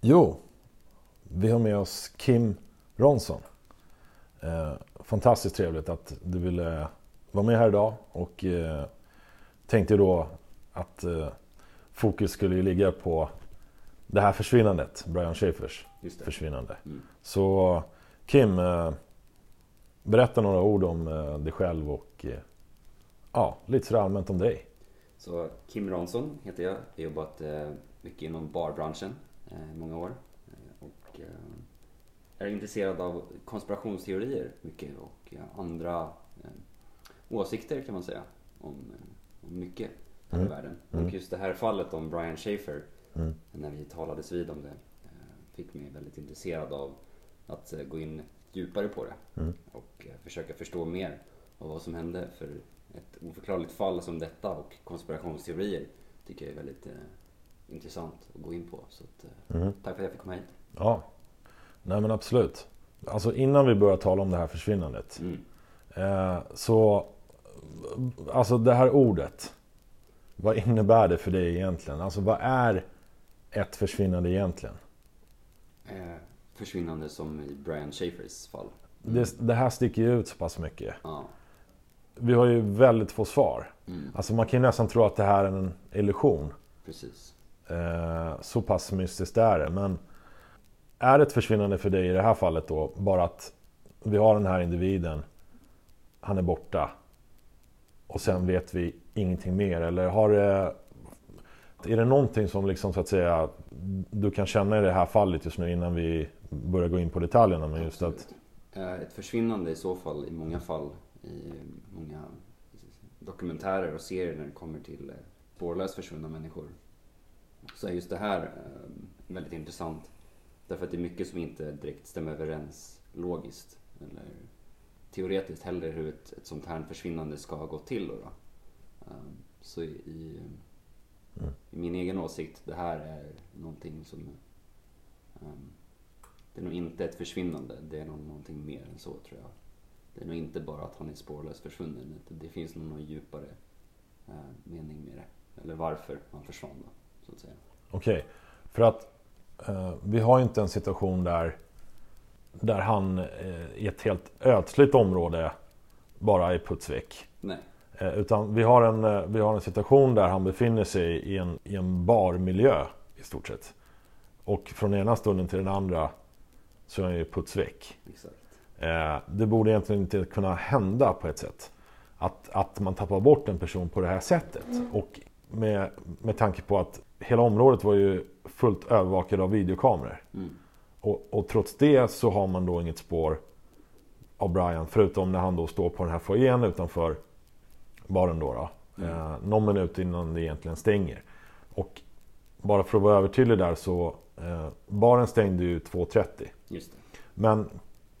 Jo, vi har med oss Kim Ronson. Eh, fantastiskt trevligt att du ville vara med här idag och eh, tänkte då att eh, fokus skulle ju ligga på det här försvinnandet, Brian det. försvinnande. Mm. Så Kim, berätta några ord om dig själv och ja, lite sådär allmänt om dig. Så Kim Ronson heter jag. Jag har jobbat mycket inom barbranschen många år. Eh, och eh, är intresserad av konspirationsteorier mycket och eh, andra eh, åsikter kan man säga om, eh, om mycket här i Mm. världen. Mm. Och just det här fallet om Brian Schaefer, Mm. när vi talades vid om det, eh, fick mig väldigt intresserad av att eh, gå in djupare på det Mm. och eh, försöka förstå mer av vad som hände. För ett oförklarligt fall som detta och konspirationsteorier tycker jag är väldigt eh, intressant att gå in på. Så att, Mm. tack för att jag fick komma hit. Ja, nej men absolut. Alltså innan vi börjar tala om det här försvinnandet. Mm. Eh, så, alltså det här ordet. Vad innebär det för dig egentligen? Alltså vad är ett försvinnande egentligen? Eh, försvinnande som i Brian Schaefers fall. Det, det här sticker ju ut så pass mycket. Ja. Vi har ju väldigt få svar. Mm. Alltså man kan ju nästan tro att det här är en illusion. Precis. Eh, så pass mystiskt är det. Men är det ett försvinnande för dig i det här fallet då bara att vi har den här individen, han är borta och sen vet vi ingenting mer? Eller har det, är det någonting som liksom så att säga du kan känna i det här fallet just nu innan vi börjar gå in på detaljerna? Men just att, Absolut. Eh, ett försvinnande i så fall, i många fall, i många dokumentärer och serier när det kommer till eh, spårlöst försvunna människor. Så är just det här eh, väldigt intressant. Därför att det är mycket som inte direkt stämmer överens logiskt eller teoretiskt heller hur ett, ett sånt här försvinnande ska gått till. Då, då. Eh, Så i, i, Mm. i min egen åsikt, det här är någonting som ehm, det är nog inte ett försvinnande, det är nog någonting mer än så tror jag. Det är nog inte bara att han är spårlöst försvunnen, det finns nog någon djupare eh, mening med det. Eller varför han försvann då, så att säga. Okej, för att eh, vi har ju inte en situation där, där han eh, i ett helt ödsligt område bara är puts väck. Nej, Eh, Utan vi har, en, eh, vi har en situation där han befinner sig i en, i en barmiljö i stort sett. Och från ena stunden till den andra så är han ju puts väck. exakt. Eh, Det borde egentligen inte kunna hända på ett sätt. Att, att man tappar bort en person på det här sättet. Och med, med tanke på att hela området var ju fullt övervakat av videokameror. Mm. Och, och trots det så har man då inget spår av Brian. Förutom när han då står på den här foajén utanför baren då. då Mm. eh, någon minut innan det egentligen stänger. Och bara för att vara övertydlig där så eh, baren stängde ju 2.30. Just det. Men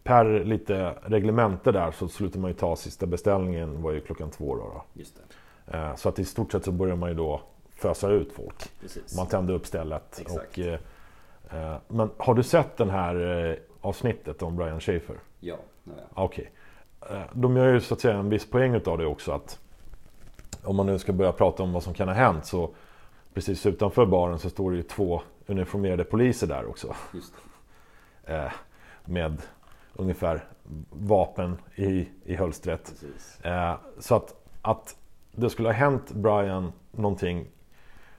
per lite reglemente där så slutar man ju ta sista beställningen var ju klockan två då. då. Just det. Eh, så att i stort sett så börjar man ju då fösa ut folk. Precis. Man tände upp stället. Exakt. Och, eh, eh, men har du sett den här eh, avsnittet om Brian Schaefer? Ja, det har jag. Ah, Okej. Eh, De gör ju så att säga en viss poäng utav det också att om man nu ska börja prata om vad som kan ha hänt så precis utanför baren så står det ju två uniformerade poliser där också. Just det. Med ungefär vapen i, i hölstret. Så att, att det skulle ha hänt Brian någonting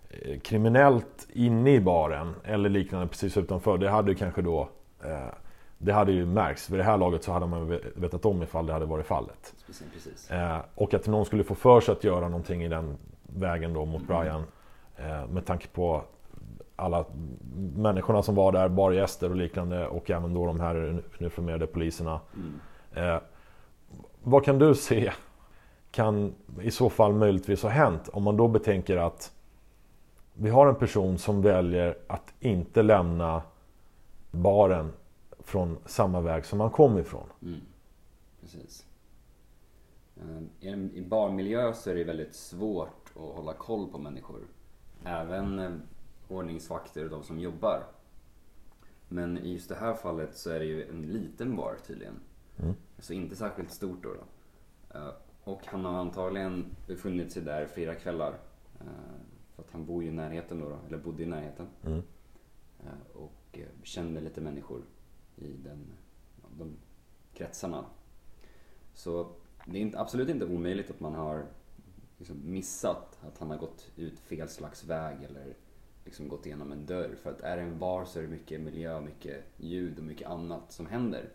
eh, kriminellt inne i baren eller liknande precis utanför. Det hade ju kanske då eh, Det hade ju märkts. Vid det här laget så hade man ve- vetat om ifall det hade varit fallet. Precis. Eh, Och att någon skulle få för sig att göra någonting i den vägen då mot Brian. eh, Med tanke på alla människorna som var där, bargäster och liknande och även då de här uniformerade poliserna. Mm. Vad kan du se kan i så fall möjligtvis ha hänt om man då betänker att vi har en person som väljer att inte lämna baren från samma väg som han kom ifrån. Mm. Precis. Eh, I barmiljö så är det väldigt svårt att hålla koll på människor. Även eh, ordningsvakter och de som jobbar. Men i just det här fallet så är det ju en liten bar tydligen. Mm. Så inte särskilt stort då. då. Eh, Och han har antagligen befunnit sig där flera kvällar. Eh, För att han bor ju i närheten då, eller bodde i närheten. Mm. Eh, Och känner lite människor i den, de kretsarna. Så det är inte, absolut inte omöjligt att man har liksom missat att han har gått ut fel slags väg eller liksom gått igenom en dörr. För att är det en bar så är det mycket miljö, mycket ljud och mycket annat som händer.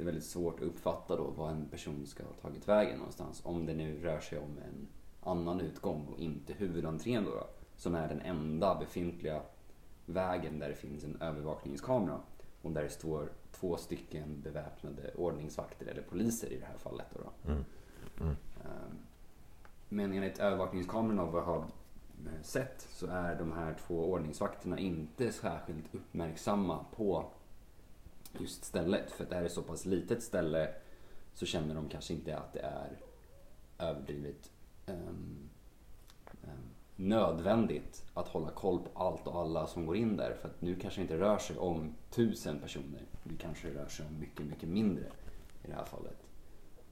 Det är väldigt svårt att uppfatta då vad en person ska ha tagit vägen någonstans. Om det nu rör sig om en annan utgång och inte huvudentrén då, då som är den enda befintliga vägen där det finns en övervakningskamera och där det står två stycken beväpnade ordningsvakter eller poliser i det här fallet. Då, då. Mm. Mm. Ehm, men enligt övervakningskamerorna och vad jag har eh, sett så är de här två ordningsvakterna inte särskilt uppmärksamma på just stället. För att det här är så pass litet ställe så känner de kanske inte att det är överdrivet um, um, nödvändigt att hålla koll på allt och alla som går in där. För att nu kanske det inte rör sig om tusen personer. Nu kanske det rör sig om mycket, mycket mindre i det här fallet.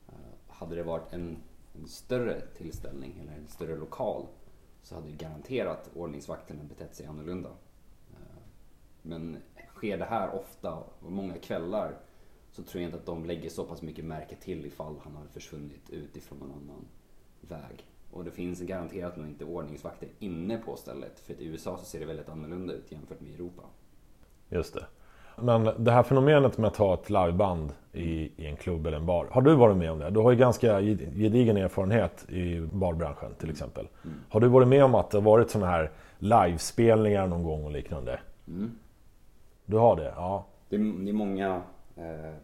Uh, hade det varit en, en, större tillställning eller en större lokal så hade ju garanterat ordningsvakterna betett sig annorlunda. Uh, men sker det här ofta och många kvällar så tror jag inte att de lägger så pass mycket märke till ifall han har försvunnit utifrån någon annan väg. Och det finns garanterat nog inte ordningsvakter inne på stället. För i USA så ser det väldigt annorlunda ut jämfört med Europa. Just det. Men det här fenomenet med att ha ett liveband i, i en klubb eller en bar. Har du varit med om det? Du har ju ganska gedigen erfarenhet i barbranschen till exempel. Mm. Har du varit med om att det har varit sådana här livespelningar någon gång och liknande? Mm. Du har det? Ja. Det är, det är många eh,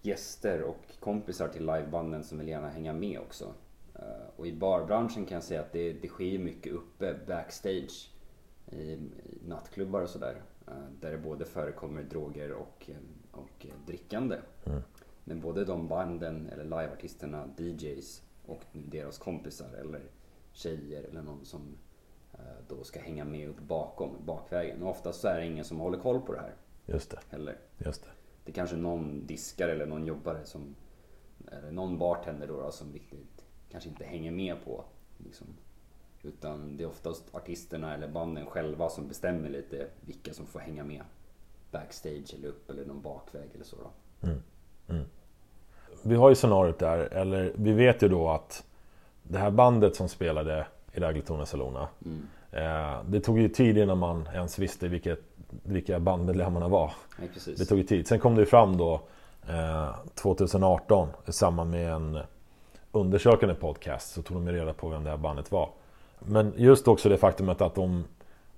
gäster och kompisar till livebanden som vill gärna hänga med också. Eh, och i barbranschen kan jag säga att det, det sker mycket uppe backstage i, i nattklubbar och sådär. Eh, där det både förekommer droger och, eh, och drickande. Mm. Men både de banden eller liveartisterna, DJs och deras kompisar eller tjejer eller någon som då ska hänga med upp bakom, bakvägen. Och oftast så är det ingen som håller koll på det här. Just det. Heller. Just det. det är kanske någon diskare eller någon jobbare som, eller någon bartender då, då som riktigt kanske inte hänger med på. Liksom. Utan det är oftast artisterna eller banden själva som bestämmer lite vilka som får hänga med backstage eller upp eller någon bakväg eller så. Mm. Mm. Vi har ju scenariot där, eller vi vet ju då att det här bandet som spelade i Ragletona Salona. Mm. Eh, det tog ju tid innan man ens visste vilket, vilka bandmedlemmarna var. Ja, det tog ju tid. Sen kom det ju fram då eh, 2018 i samband med en undersökande podcast så tog de reda på vem det här bandet var. Men just också det faktumet att de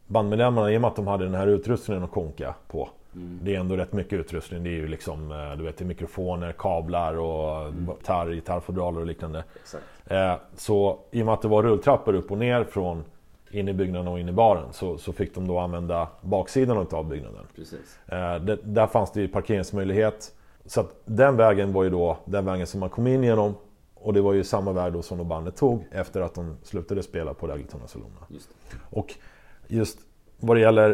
bandmedlemmarna, i och med att de hade den här utrustningen att konka på. Mm. Det är ändå rätt mycket utrustning. Det är ju liksom eh, du vet, mikrofoner, kablar och mm. gitarr, gitarrfodraler och liknande. Eh, så i och med att det var rulltrappor upp och ner från in i byggnaden och in i baren så, så fick de då använda baksidan av byggnaden. Eh, det, där fanns det ju parkeringsmöjlighet. Så att den vägen var ju då den vägen som man kom in genom och det var ju samma väg då som bandet tog efter att de slutade spela på Ragleton Solona. Just och just vad det gäller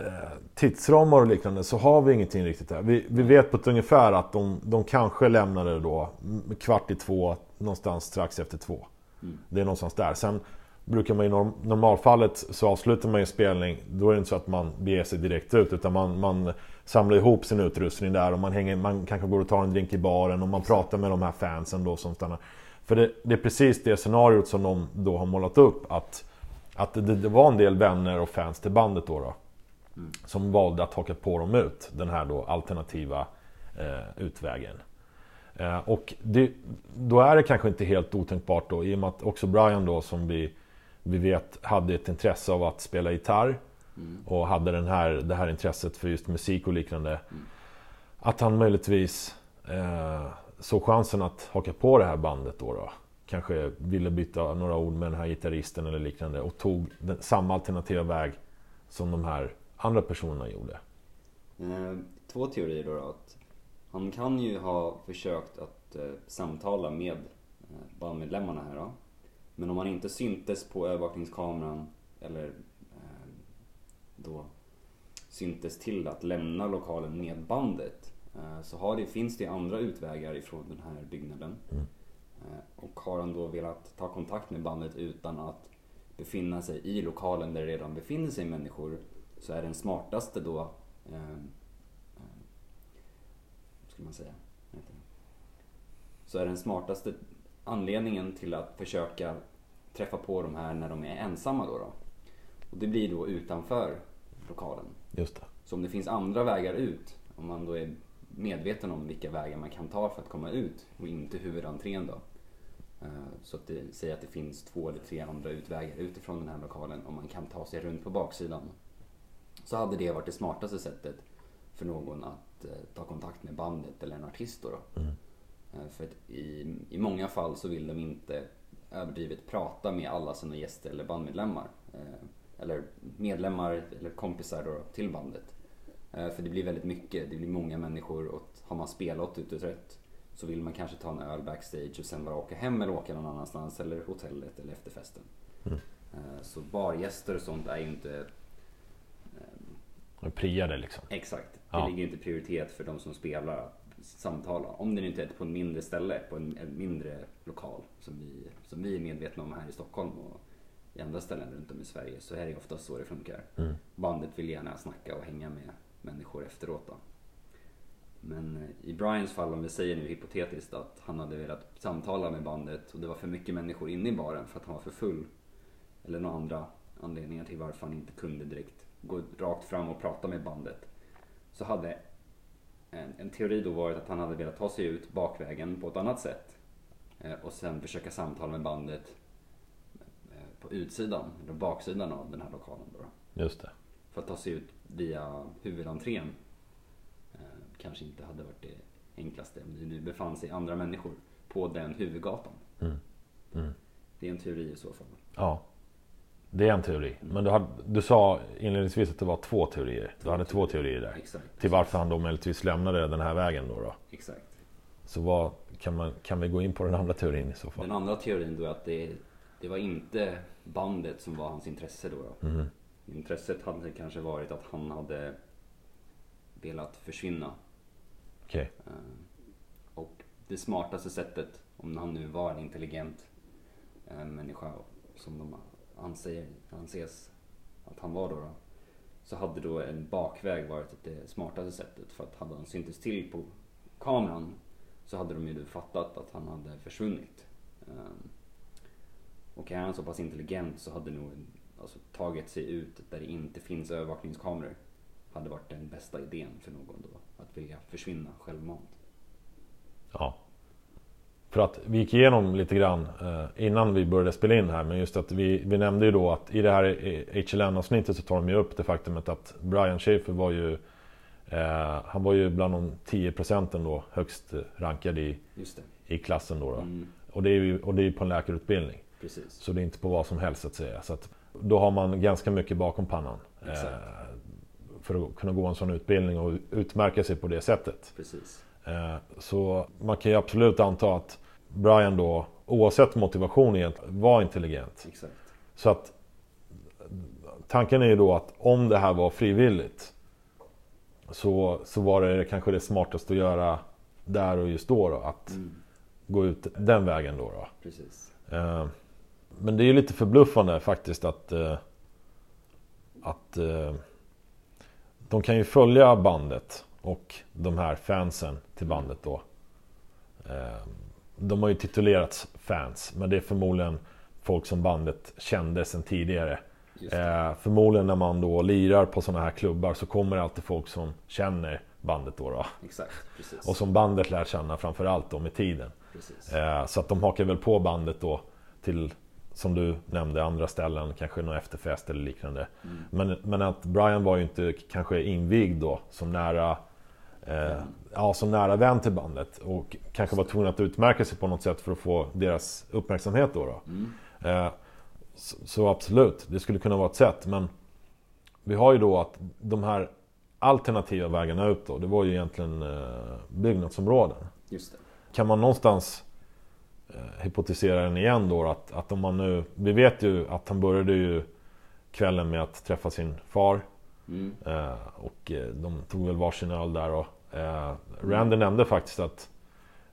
eh, tidsramar och liknande så har vi ingenting riktigt där. Vi, vi vet på ett ungefär att de, de kanske lämnade då kvart i två, någonstans strax efter två. Mm. Det är någonstans där. Sen brukar man i norm, normalfallet så avslutar man ju spelning, då är det inte så att man beger sig direkt ut utan man, man samlar ihop sin utrustning där och man, hänger, man kanske går och tar en drink i baren och man pratar med de här fansen då som stannar. För det, det är precis det scenariot som de då har målat upp att, att det, det var en del vänner och fans till bandet då. då mm. Som valde att haka på dem ut, den här då alternativa eh, utvägen. Eh, och det, då är det kanske inte helt otänkbart då i och med att också Brian då som vi, vi vet hade ett intresse av att spela gitarr. Mm. Och hade den här, det här intresset för just musik och liknande. Mm. Att han möjligtvis eh, såg chansen att haka på det här bandet då. då. Kanske ville byta några ord med den här gitarristen eller liknande. Och tog den, samma alternativa väg som de här andra personerna gjorde. Eh, två teorier då. då att han kan ju ha försökt att eh, samtala med eh, bandmedlemmarna här då. Men om han inte syntes på övervakningskameran eller då syntes till att lämna lokalen med bandet eh, så har det, finns det andra utvägar ifrån den här byggnaden. Mm. Eh, och har han då velat ta kontakt med bandet utan att befinna sig i lokalen där det redan befinner sig människor så är den smartaste då eh, skulle man säga. Så är den smartaste anledningen till att försöka träffa på de här när de är ensamma då. då. Och det blir då utanför lokalen. Just det. Så om det finns andra vägar ut, om man då är medveten om vilka vägar man kan ta för att komma ut och inte huvudentrén då. Eh, Så att det säger att det finns två eller tre andra utvägar utifrån den här lokalen och man kan ta sig runt på baksidan. Så hade det varit det smartaste sättet för någon att eh, ta kontakt med bandet eller en artist då. då. Mm. Eh, För att i, i många fall så vill de inte överdrivet prata med alla sina gäster eller bandmedlemmar. Eh, Eller medlemmar eller kompisar då till bandet. Eh, För det blir väldigt mycket, det blir många människor och har man spelat ute och trött så vill man kanske ta en öl backstage och sen bara åka hem eller åka någon annanstans eller hotellet eller efterfesten. Mm. Så bargäster och sånt är ju inte priade liksom. Exakt. Det Ja. ligger inte prioritet för de som spelar samtala. Om det nu inte är på en mindre ställe, på en, en mindre lokal som vi, som vi är medvetna om här i Stockholm och i andra ställen runt om i Sverige så är det oftast så det funkar. Mm. Bandet vill gärna snacka och hänga med människor efteråt då. Men eh, i Brians fall, om vi säger nu hypotetiskt att han hade velat samtala med bandet och det var för mycket människor inne i baren för att han var för full. Eller några andra anledningar till varför han inte kunde direkt gå rakt fram och prata med bandet. Så hade en, en teori då varit att han hade velat ta sig ut bakvägen på ett annat sätt. Eh, och sen försöka samtala med bandet eh, på utsidan, eller baksidan av den här lokalen då. Just det. För att ta sig ut via huvudentrén eh, kanske inte hade varit det enklaste om det nu befann sig andra människor på den huvudgatan. Mm. Mm. Det är en teori i så fall. Ja. Det är en teori. Men du, hade, du sa inledningsvis att det var två teorier. Du hade två teorier där. Exakt. Till varför han då möjligtvis lämnade den här vägen då. då. Exakt. Så vad, kan, man, kan vi gå in på den andra teorin i så fall? Den andra teorin då är att det, det var inte bandet som var hans intresse då. då. Mhm. Intresset hade kanske varit att han hade velat försvinna. Okej. Eh, Och det smartaste sättet, om han nu var en intelligent eh, människa som de anser, anses att han var då, då så hade då en bakväg varit det smartaste sättet för att hade han syntes till på kameran så hade de ju fattat att han hade försvunnit. Ehm, och är han så pass intelligent så hade nog alltså, tagit sig ut där det inte finns övervakningskameror hade varit den bästa idén för någon då. Att vilja försvinna självmant. Ja. För att vi gick igenom lite grann eh, innan vi började spela in här. Men just att vi, vi nämnde ju då att i det här HLN-avsnittet så tar de ju upp det faktumet att Brian Schaefer var ju eh, Han var ju bland de 10 procenten då högst rankad i, i klassen då. då. Mm, Och det är ju och det är på en läkarutbildning. precis. Så det är inte på vad som helst att säga. Så att då har man ganska mycket bakom pannan. eh, för att kunna gå en sån utbildning och utmärka sig på det sättet. Precis. Eh, Så man kan ju absolut anta att Brian då, oavsett motivation egentligen, var intelligent. Exakt. Så att tanken är ju då att om det här var frivilligt så, så var det kanske det smartaste att göra där och just då, då att Mm, gå ut den vägen då. då. precis. Eh, Men det är ju lite förbluffande faktiskt att eh, att eh, de kan ju följa bandet och de här fansen till bandet då. De har ju titulerats fans men det är förmodligen folk som bandet kände sedan tidigare. Eh, Förmodligen när man då lirar på sådana här klubbar så kommer det alltid folk som känner bandet då. då. Exakt. Och som bandet lär känna framförallt då med tiden. Eh, Så att de hakar väl på bandet då till, som du nämnde, andra ställen, kanske någon efterfest eller liknande. Mm. Men, men att Brian var ju inte kanske invigd då som nära eh, ja, som nära vän till bandet och kanske var tvungen att utmärka sig på något sätt för att få deras uppmärksamhet då. då. Mm, Eh, så, så absolut, det skulle kunna vara ett sätt. Men vi har ju då att de här alternativa vägarna ut då, det var ju egentligen eh, byggnadsområden. Kan man någonstans eh, hypotisera den igen då att, att om man nu... Vi vet ju att han började ju kvällen med att träffa sin far. Mm, Eh, och eh, de tog väl varsin öl där och eh, Randy nämnde faktiskt att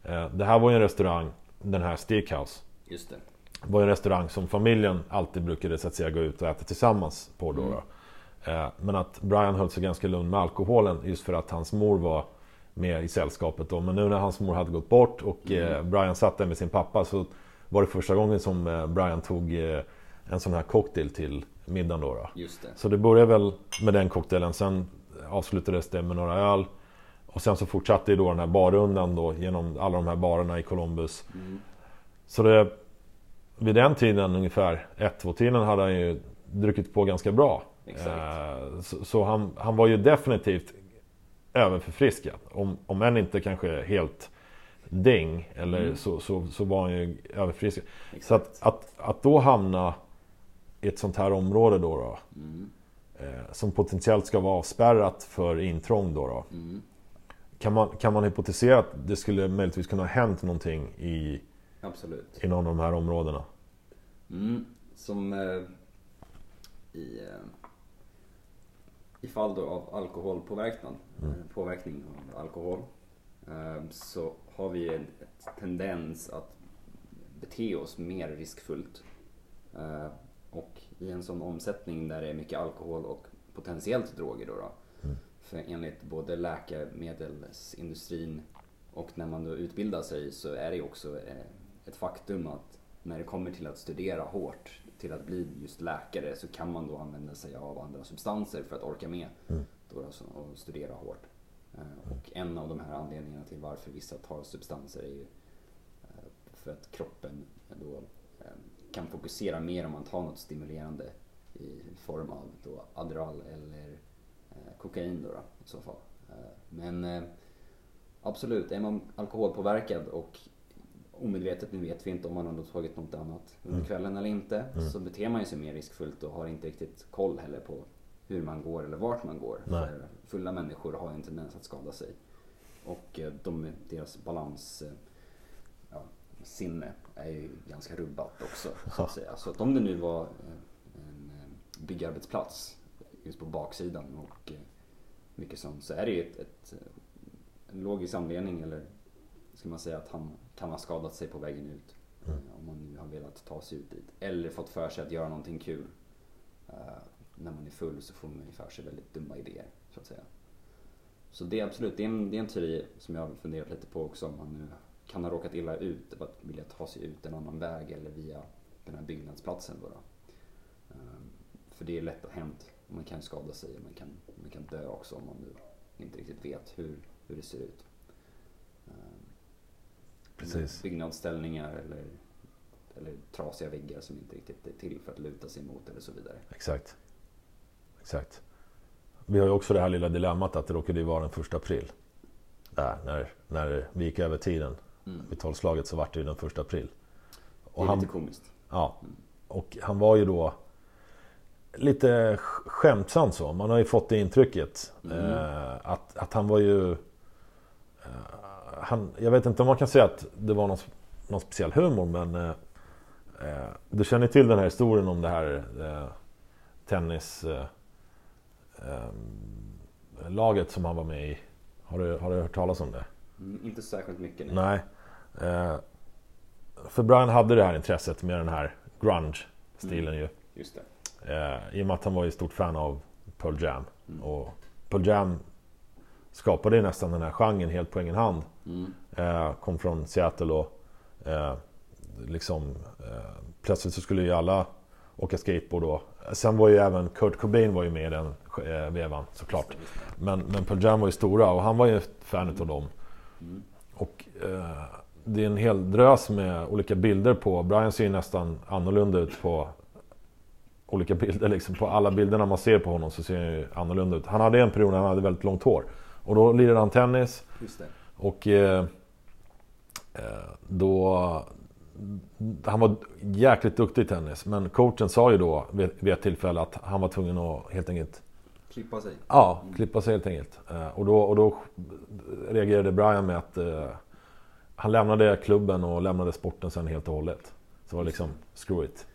eh, det här var ju en restaurang, den här Steakhouse. just det. var ju en restaurang som familjen alltid brukade så att säga gå ut och äta tillsammans på då. Mm. Eh, men att Brian höll sig ganska lugn med alkoholen just för att hans mor var med i sällskapet då. Men nu när hans mor hade gått bort och eh, Brian satt där med sin pappa så var det första gången som eh, Brian tog eh, en sån här cocktail till middagen då. då. Det. Så det började väl med den cocktailen, sen avslutades det med några öl. Och sen så fortsatte ju då den här barrundan då genom alla de här barerna i Columbus. Mm. Så det, vid den tiden, ungefär 1-2 tiden, hade han ju druckit på ganska bra. Eh, Så, så han, han var ju definitivt överförfriskad. Om, om än inte kanske helt däng, eller Mm. så, så, så var han ju överförfriskad. Så Exakt. att, att, att då hamna i ett sånt här område då, då Mm. eh, som potentiellt ska vara avspärrat för intrång då, då. Mm. Kan, man, kan man hypotisera att det skulle möjligtvis kunna ha hänt någonting i, Absolut. i någon av de här områdena? Mm. Som eh, i, eh, i fall då av alkoholpåverkan, eh, påverkning av alkohol, eh, så har vi en tendens att bete oss mer riskfullt. Eh, och i en sån omsättning där det är mycket alkohol och potentiellt droger då, då för enligt både läkemedelsindustrin och när man då utbildar sig så är det också eh, ett faktum att när det kommer till att studera hårt, till att bli just läkare, så kan man då använda sig av andra substanser för att orka med då alltså, och studera hårt. Eh, Och en av de här anledningarna till varför vissa tar substanser är ju eh, för att kroppen då kan fokusera mer om man tar något stimulerande i form av då Adderall eller kokain då, då i så fall. Eh, Men eh, absolut, är man alkoholpåverkad och omedvetet, nu vet vi inte om man har tagit något annat under kvällen eller inte, så beter man sig mer riskfullt och har inte riktigt koll heller på hur man går eller vart man går. Nej. För fulla människor har en tendens att skada sig. Och eh, de, deras balans ja, sinne är ju ganska rubbat också. Så att, säga. så att om det nu var en byggarbetsplats just på baksidan och eh, mycket sånt så är det ju ett, ett, eh, en logisk anledning eller ska man säga att han kan ha skadat sig på vägen ut. eh, Om man nu har velat ta sig ut dit. Eller fått för sig att göra någonting kul. Eh, När man är full så får man ju för sig väldigt dumma idéer så att säga. Så det är absolut, det är en, det är en teori som jag har funderat lite på också om man nu kan ha råkat illa ut av att vilja ta sig ut en annan väg eller via den här byggnadsplatsen bara. Ehm, För det är lätt att hänt. Man kan skada sig, man kan, man kan dö också om man nu inte riktigt vet hur, hur det ser ut. Ehm, Precis. Byggnadsställningar eller, eller trasiga väggar som inte riktigt är till för att luta sig mot eller så vidare. Exakt. Exakt. Vi har ju också det här lilla dilemmat att det råkade ju vara den första april. Där, när, när vi gick över tiden. Mm. Vid tolvslaget så vart det ju den första april. Det Och är han, lite komiskt. ja, och han var ju då lite sk- skämtsam så. Man har ju fått det intrycket. Mm. Eh, att, att han var ju... Eh, han, jag vet inte om man kan säga att det var någon, någon speciell humor men... Eh, eh, du känner till den här historien om det här eh, tennis... Eh, som han var med i. Har du, har du hört talas om det? Mm, inte särskilt mycket nej. Nej. För Brian hade det här intresset med den här grunge-stilen ju. Just det. Eh, I och med att han var ju stort fan av Pearl Jam. Mm. Och Pearl Jam skapade ju nästan den här genren helt på egen hand. Mm. Eh, kom från Seattle och eh, liksom eh, plötsligt så skulle ju alla åka skateboard då. Sen var ju även Kurt Cobain var ju med i den eh, vevan såklart. Just det, just det. Men, men Pearl Jam var ju stora och han var ju ett fan utav dem. Mm. Och eh, det är en hel drös med olika bilder på. Brian ser ju nästan annorlunda ut på olika bilder. Liksom. På alla bilderna man ser på honom så ser han ju annorlunda ut. Han hade en period när han hade väldigt långt hår. Och då lirade han tennis. Och eh, eh, då... Han var jäkligt duktig i tennis. Men coachen sa ju då vid, vid ett tillfälle att han var tvungen att helt enkelt Klippa sig. Ja, klippa sig helt enkelt. Eh, och, då, och då reagerade Brian med att eh, han lämnade klubben och lämnade sporten sen helt och hållet. Så det var liksom, screw it.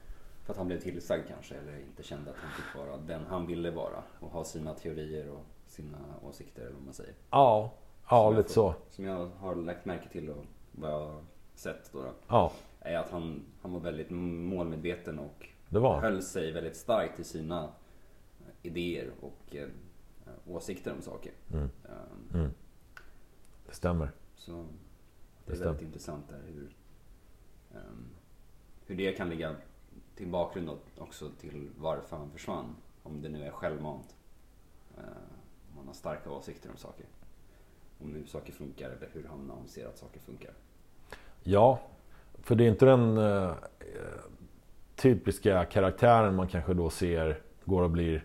För att han blev tillsagd kanske eller inte kände att han fick vara den han ville vara och ha sina teorier och sina åsikter eller vad man säger. Ja, ja lite så. Som jag har lagt märke till och vad jag har sett då, då Ja, är att han, han var väldigt målmedveten och det var höll sig väldigt starkt till sina idéer och eh, åsikter om saker. Mm. Eh, Mm. Det stämmer. Så det Det är stämmer. väldigt intressant där hur, ehm, hur det kan ligga till bakgrund också till varför han försvann. Om det nu är självmant. Eh, om man har starka åsikter om saker. Om hur saker funkar eller hur han anser att saker funkar. Ja, för det är inte den eh, typiska karaktären man kanske då ser går och blir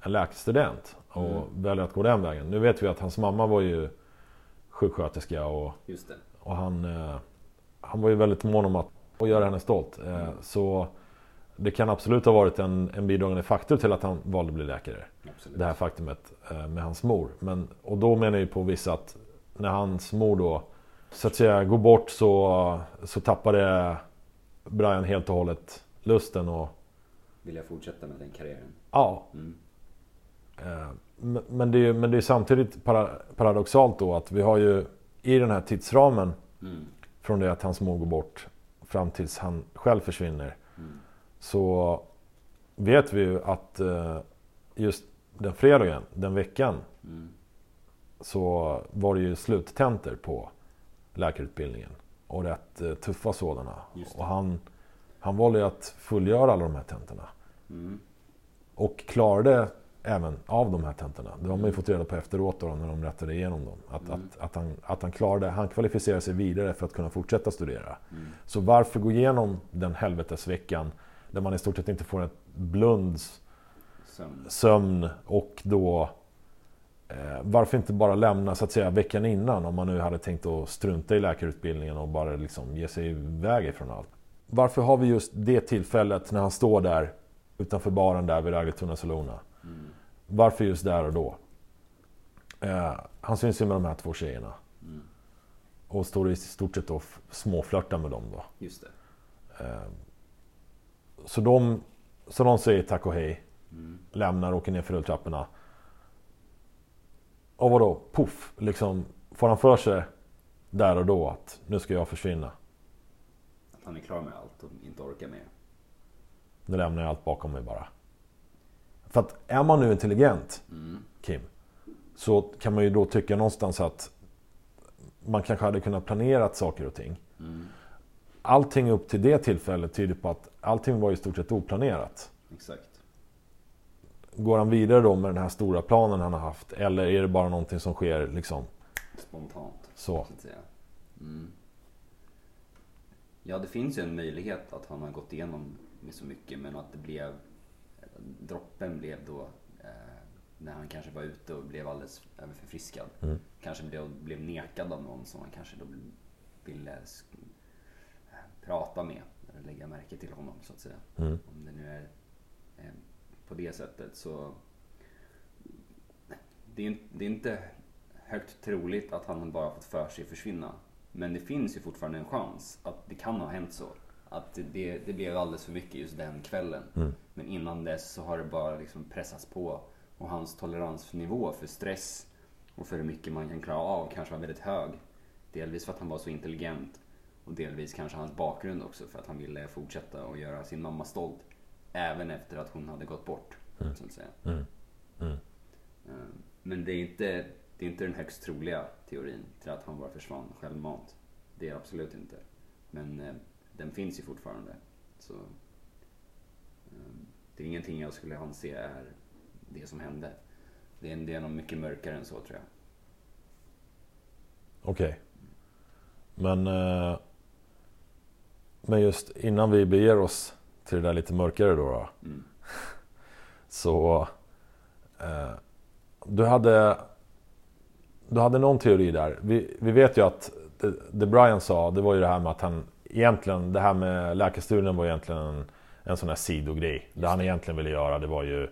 en läkarstudent och Mm. väljer att gå den vägen. Nu vet vi att hans mamma var ju sjuksköterska och, Just det. och han, eh, han var ju väldigt mån om att, göra henne stolt. Eh, Mm. Så det kan absolut ha varit en, en bidragande faktor till att han valde att bli läkare. Absolut. Det här faktumet eh, med hans mor. Men, och då menar ju på vissa att när hans mor då så att säga går bort så, så tappade Brian helt och hållet lusten och Vill jag fortsätta med den karriären? ja. Mm. eh, Men men det är, ju- men det är samtidigt para, paradoxalt då att vi har ju i den här tidsramen Mm. från det att hans mor går bort fram tills han själv försvinner. Mm. Så vet vi ju att eh, just den fredagen, den veckan Mm. så var det ju sluttentor på läkarutbildningen. Och rätt eh, tuffa sådana. Och han, han valde ju att fullgöra alla de här tentorna. Mm. Och klarade även av de här tentorna. Det har man ju fått reda på efteråt då, när de rättade igenom dem. Att, Mm. att, att, han, att han klarade, han kvalificerade sig vidare för att kunna fortsätta studera. Mm. Så varför gå igenom den helvetesveckan där man i stort sett inte får ett blunds Sömn. sömn och då eh, varför inte bara lämna så att säga veckan innan om man nu hade tänkt att strunta i läkarutbildningen och bara liksom ge sig iväg ifrån allt. Varför har vi just det tillfället när han står där utanför baren där vid Raggletuna Solona? Mm. Varför just där och då? Eh, han syns ju med de här två tjejerna Mm. och står i stort sett och småflörtar med dem då. Just det. Eh, så, de, så de säger tack och hej Mm. lämnar och åker ner för rulltrapporna. Och vadå? Puff! Liksom, får han för sig där och då att nu ska jag försvinna. Att han är klar med allt och inte orkar mer. Nu lämnar jag allt bakom mig bara. För att är man nu intelligent, Mm. Kim, så kan man ju då tycka någonstans att man kanske hade kunnat planera saker och ting. Mm. Allting upp till det tillfället tyder på att allting var i stort sett oplanerat. Exakt. Går han vidare då med den här stora planen han har haft? Eller är det bara någonting som sker liksom Spontant. så? Så. Mm. Ja, det finns ju en möjlighet att han har gått igenom med så mycket men att det blev droppen blev då eh, när han kanske var ute och blev alldeles överförfriskad. Mm. Kanske blev, blev nekad av någon som han kanske då ville prata med lägga märke till honom så att säga. Mm. Om det nu är eh, på det sättet så det är, det är inte högt troligt att han bara fått för sig försvinna. Men det finns ju fortfarande en chans att det kan ha hänt så. Att det, det, det blev alldeles för mycket just den kvällen. Mm. Men innan dess så har det bara liksom pressats på. Och hans toleransnivå för stress och för hur mycket man kan klara av kanske var väldigt hög. Delvis för att han var så intelligent. Och delvis kanske hans bakgrund också för att han ville fortsätta och göra sin mamma stolt. Även efter att hon hade gått bort. Mm. Så att säga. Mm. Mm. Eh, Men det är, inte, det är inte den högst troliga teorin till att han bara försvann självmant. Det är absolut inte. Men eh, den finns ju fortfarande. Så eh, det är ingenting jag skulle anse är det som hände. Det är, det är nog mycket mörkare än så tror jag. Okej. Men, eh, men just innan vi beger oss till det där lite mörkare då. då Mm. så eh, du, hade, du hade någon teori där. Vi, vi vet ju att det, det Brian sa, det var ju det här med att han egentligen, det här med läkarstudien var egentligen en, en sån här sidogrej. Det han egentligen ville göra det var ju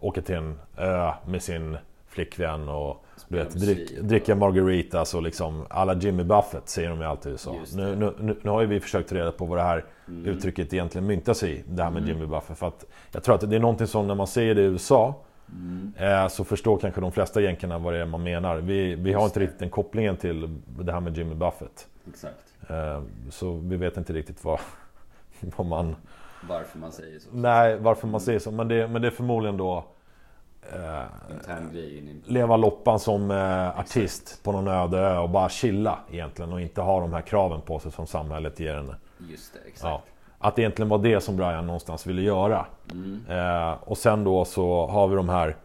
åka till en ö med sin flickvän och du vet, drick, dricka margaritas och liksom alla Jimmy Buffett säger de ju alltid i USA. Nu, nu, nu, nu har ju vi försökt ta reda på vad det här Mm. uttrycket egentligen myntas i. Det här med Mm. Jimmy Buffett. För att jag tror att det är någonting som när man säger det i USA Mm. eh, så förstår kanske de flesta jänkarna vad det är man menar. Vi, vi har inte riktigt den kopplingen till det här med Jimmy Buffett. Exakt. Eh, så vi vet inte riktigt vad, vad man... Varför man säger så. Nej, varför man säger så. Men det, men det är förmodligen då eh, leva loppan som eh, artist på någon öde ö och bara chilla egentligen och inte ha de här kraven på sig som samhället ger en. Just det, exakt. Ja. Att det egentligen var det som Brian någonstans ville göra. Mm. Eh, och sen då så har vi de här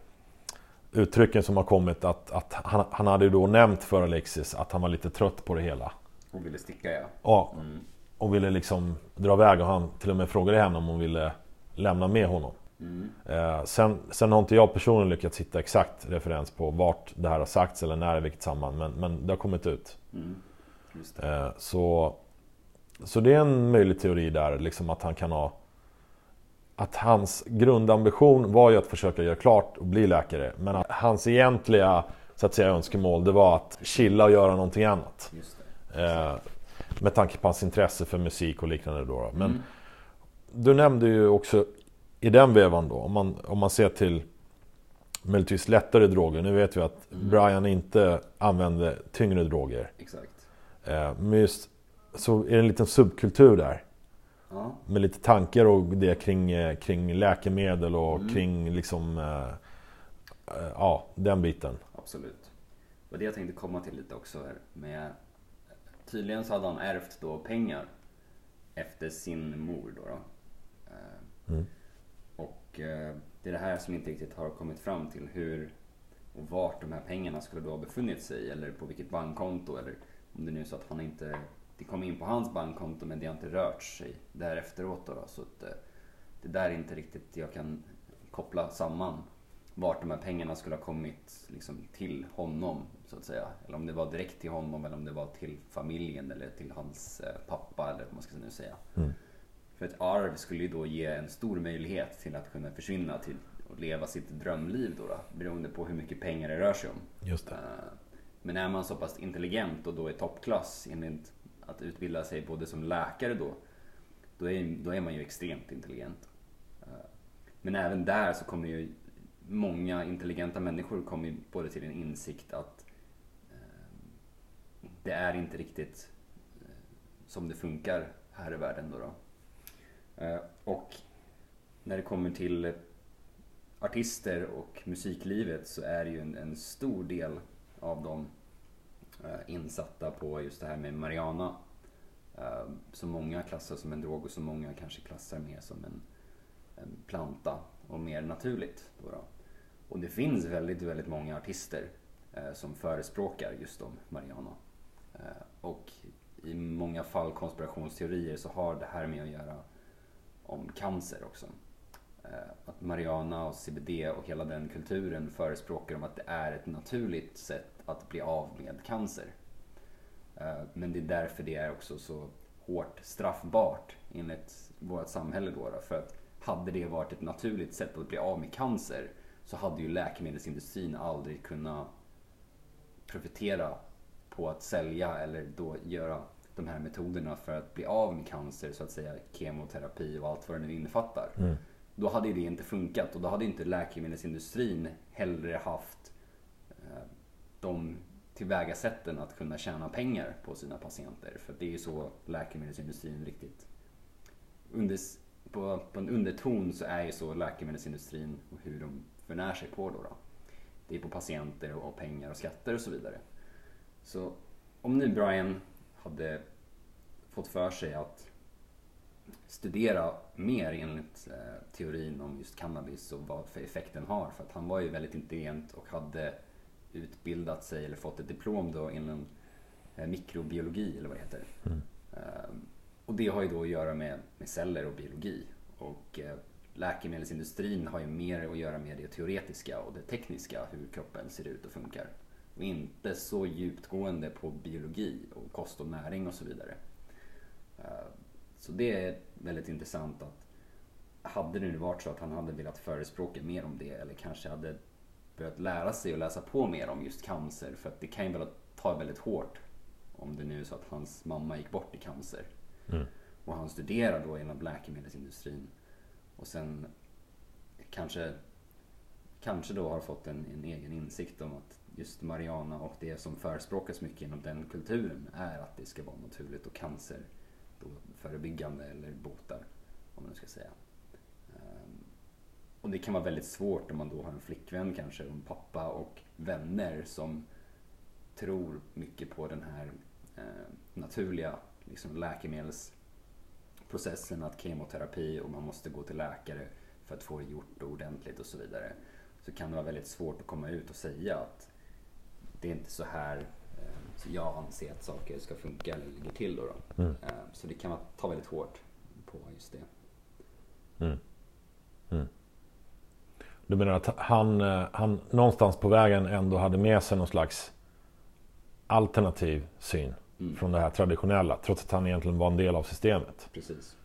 uttrycken som har kommit att, att han, han hade ju då nämnt för Alexis att han var lite trött på det hela. Och ville sticka ja. Ja, Mm. och ville liksom dra iväg och han till och med frågade henne om hon ville lämna med honom. Mm. Eh, sen, sen har inte jag personligen lyckats hitta exakt referens på vart det här har sagts eller när i vilket samband. Men, men det har kommit ut. Mm. Eh, så, så det är en möjlig teori där, liksom att han kan ha... Att hans grundambition var ju att försöka göra klart och bli läkare. Men att hans egentliga så att säga, önskemål det var att chilla och göra någonting annat. Just det. Eh, med tanke på hans intresse för musik och liknande då. då. Men Mm. du nämnde ju också i den vevan då, om man, om man ser till möjligtvis lättare droger. Nu vet vi att Mm. Brian inte använde tyngre droger. Exakt. Eh, men just så är det en liten subkultur där. Ja. Med lite tankar och det kring, eh, kring läkemedel och Mm. kring liksom... Eh, eh, ja, den biten. Absolut. Var det jag tänkte komma till lite också. Här med, tydligen så hade han ärvt då pengar efter sin mor då. då. Eh, Mm. Eh, det är det här som inte riktigt har kommit fram till hur och vart de här pengarna skulle då ha befunnit sig eller på vilket bankkonto eller om det nu är så att han inte det kom in på hans bankkonto men det har inte rört sig därefteråt då. då. Så att, eh, det där är inte riktigt jag kan koppla samman vart de här pengarna skulle ha kommit liksom, till honom så att säga. Eller om det var direkt till honom eller om det var till familjen eller till hans eh, pappa eller vad man ska nu säga. Mm. För ett arv skulle ju då ge en stor möjlighet till att kunna försvinna till och leva sitt drömliv då, då beroende på hur mycket pengar det rör sig om. Just det. Eh, Men är man så pass intelligent och då i toppklass enligt att utbilda sig både som läkare då, då är, då är man ju extremt intelligent. Eh, Men även där så kommer ju många intelligenta människor kommer både till en insikt att eh, det är inte riktigt som det funkar här i världen då. då. Eh, och när det kommer till artister och musiklivet så är det ju en, en stor del av dem eh, insatta på just det här med Mariana. Eh, som många klassar som en drog och som många kanske klassar mer som en, en planta och mer naturligt. Då då. Och det finns väldigt, väldigt många artister som förespråkar just om Mariana. Och i många fall konspirationsteorier så har det här med att göra om cancer också. Eh, att Mariana och CBD och hela den kulturen förespråkar om att det är ett naturligt sätt att bli av med cancer. Eh, men det är därför det är också så hårt straffbart enligt vårt samhälle då. då. För att hade det varit ett naturligt sätt att bli av med cancer så hade ju läkemedelsindustrin aldrig kunnat profitera på att sälja eller då göra de här metoderna för att bli av med cancer, så att säga kemoterapi och allt vad det nu innefattar. Mm. Då hade det inte funkat och då hade inte läkemedelsindustrin hellre haft eh, de tillvägasätten att kunna tjäna pengar på sina patienter. För det är ju så läkemedelsindustrin riktigt... Under, på, på en underton så är ju så läkemedelsindustrin och hur de förnär sig på då. då. Det är på patienter och pengar och skatter och så vidare. Så om nu Brian hade fått för sig att studera mer enligt eh, teorin om just cannabis och vad för effekt den har. För att han var ju väldigt intelligent och hade utbildat sig eller fått ett diplom då inom eh, mikrobiologi eller vad det heter. Mm. Eh, och det har ju då att göra med, med celler och biologi. Och eh, läkemedelsindustrin har ju mer att göra med det teoretiska och det tekniska, hur kroppen ser ut och funkar. Och inte så djupgående på biologi och kost och näring och så vidare. Eh, Så det är väldigt intressant att hade det nu varit så att han hade velat förespråka mer om det eller kanske hade börjat lära sig och läsa på mer om just cancer för att det kan ju ta väldigt hårt om det nu är så att hans mamma gick bort i cancer. Mm. Och han studerar då inom läkemedelsindustrin och sen kanske, kanske då har fått en, en egen insikt om att just Mariana och det som förespråkas mycket inom den kulturen är att det ska vara naturligt och cancer då förebyggande eller botar, om man nu ska säga. Ehm, och det kan vara väldigt svårt om man då har en flickvän kanske, och en pappa och vänner som tror mycket på den här eh, naturliga liksom, läkemedelsprocessen, att kemoterapi och man måste gå till läkare för att få det gjort ordentligt och så vidare. Så kan det vara väldigt svårt att komma ut och säga att det är inte så här eh, så jag anser att saker ska funka eller ligger till. Då, då. Mm. Eh, så det kan man ta väldigt hårt på just det. Mm. Mm. Du menar att han, eh, han någonstans på vägen ändå hade med sig någon slags alternativ syn mm. från det här traditionella trots att han egentligen var en del av systemet. Precis.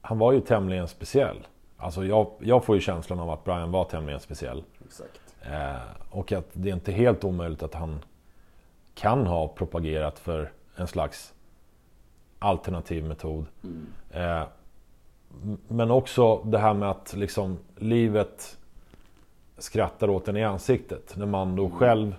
Han var ju tämligen speciell. Alltså jag, jag får ju känslan av att Brian var tämligen speciell. Exakt. Eh, och att det är inte helt omöjligt att han kan ha propagerat för en slags alternativ metod. Mm. Eh, men också det här med att liksom livet skrattar åt en i ansiktet. När man då mm. själv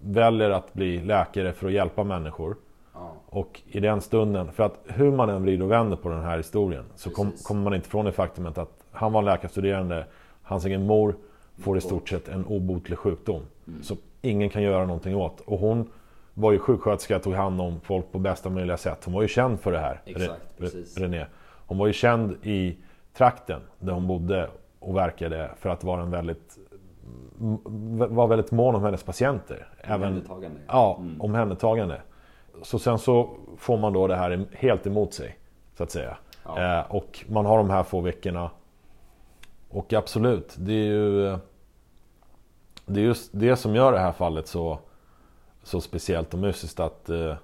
väljer att bli läkare för att hjälpa människor. Ja. Och i den stunden, för att hur man än vrider och vänder på den här historien så kom, kommer man inte från det faktumet att han var läkarstuderande, hans egen mor får i stort sett en obotlig sjukdom. Mm. Som ingen kan göra någonting åt. Och hon var ju sjuksköterska, tog hand om folk på bästa möjliga sätt. Hon var ju känd för det här, Exakt, René. Hon var ju känd i trakten där hon bodde och verkade för att vara en väldigt var väldigt mån om hennes patienter. Omhändertagande. Ja, mm. omhändertagande. Så sen så får man då det här helt emot sig. Så att säga. Ja. Eh, och man har de här få veckorna. Och absolut, det är ju Det är just det som gör det här fallet så Så speciellt och mystiskt att eh,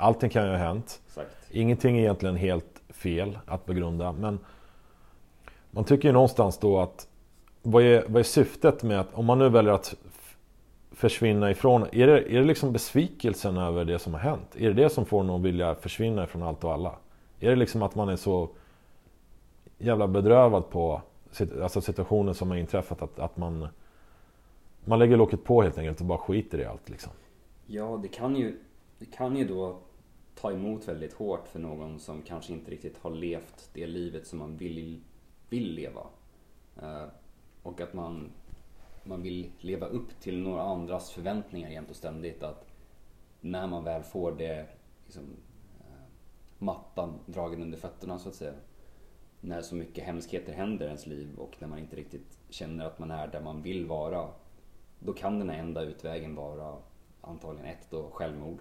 Allting kan ju ha hänt. Exakt. Ingenting är egentligen helt fel att begrunda. Men man tycker ju någonstans då att vad är, vad är syftet med att, om man nu väljer att försvinna ifrån, är det, är det liksom besvikelsen över det som har hänt? Är det det som får en att vilja försvinna ifrån allt och alla? Är det liksom att man är så jävla bedrövad på alltså situationen som har inträffat att, att man man lägger locket på helt enkelt och bara skiter i allt liksom? Ja, det kan ju, det kan ju då ta emot väldigt hårt för någon som kanske inte riktigt har levt det livet som man vill, vill leva. Eh, och att man, man vill leva upp till några andras förväntningar jämt och ständigt. Att när man väl får det, liksom, eh, mattan dragen under fötterna så att säga. När så mycket hemskheter händer i ens liv och när man inte riktigt känner att man är där man vill vara. Då kan den enda utvägen vara antagligen ett då självmord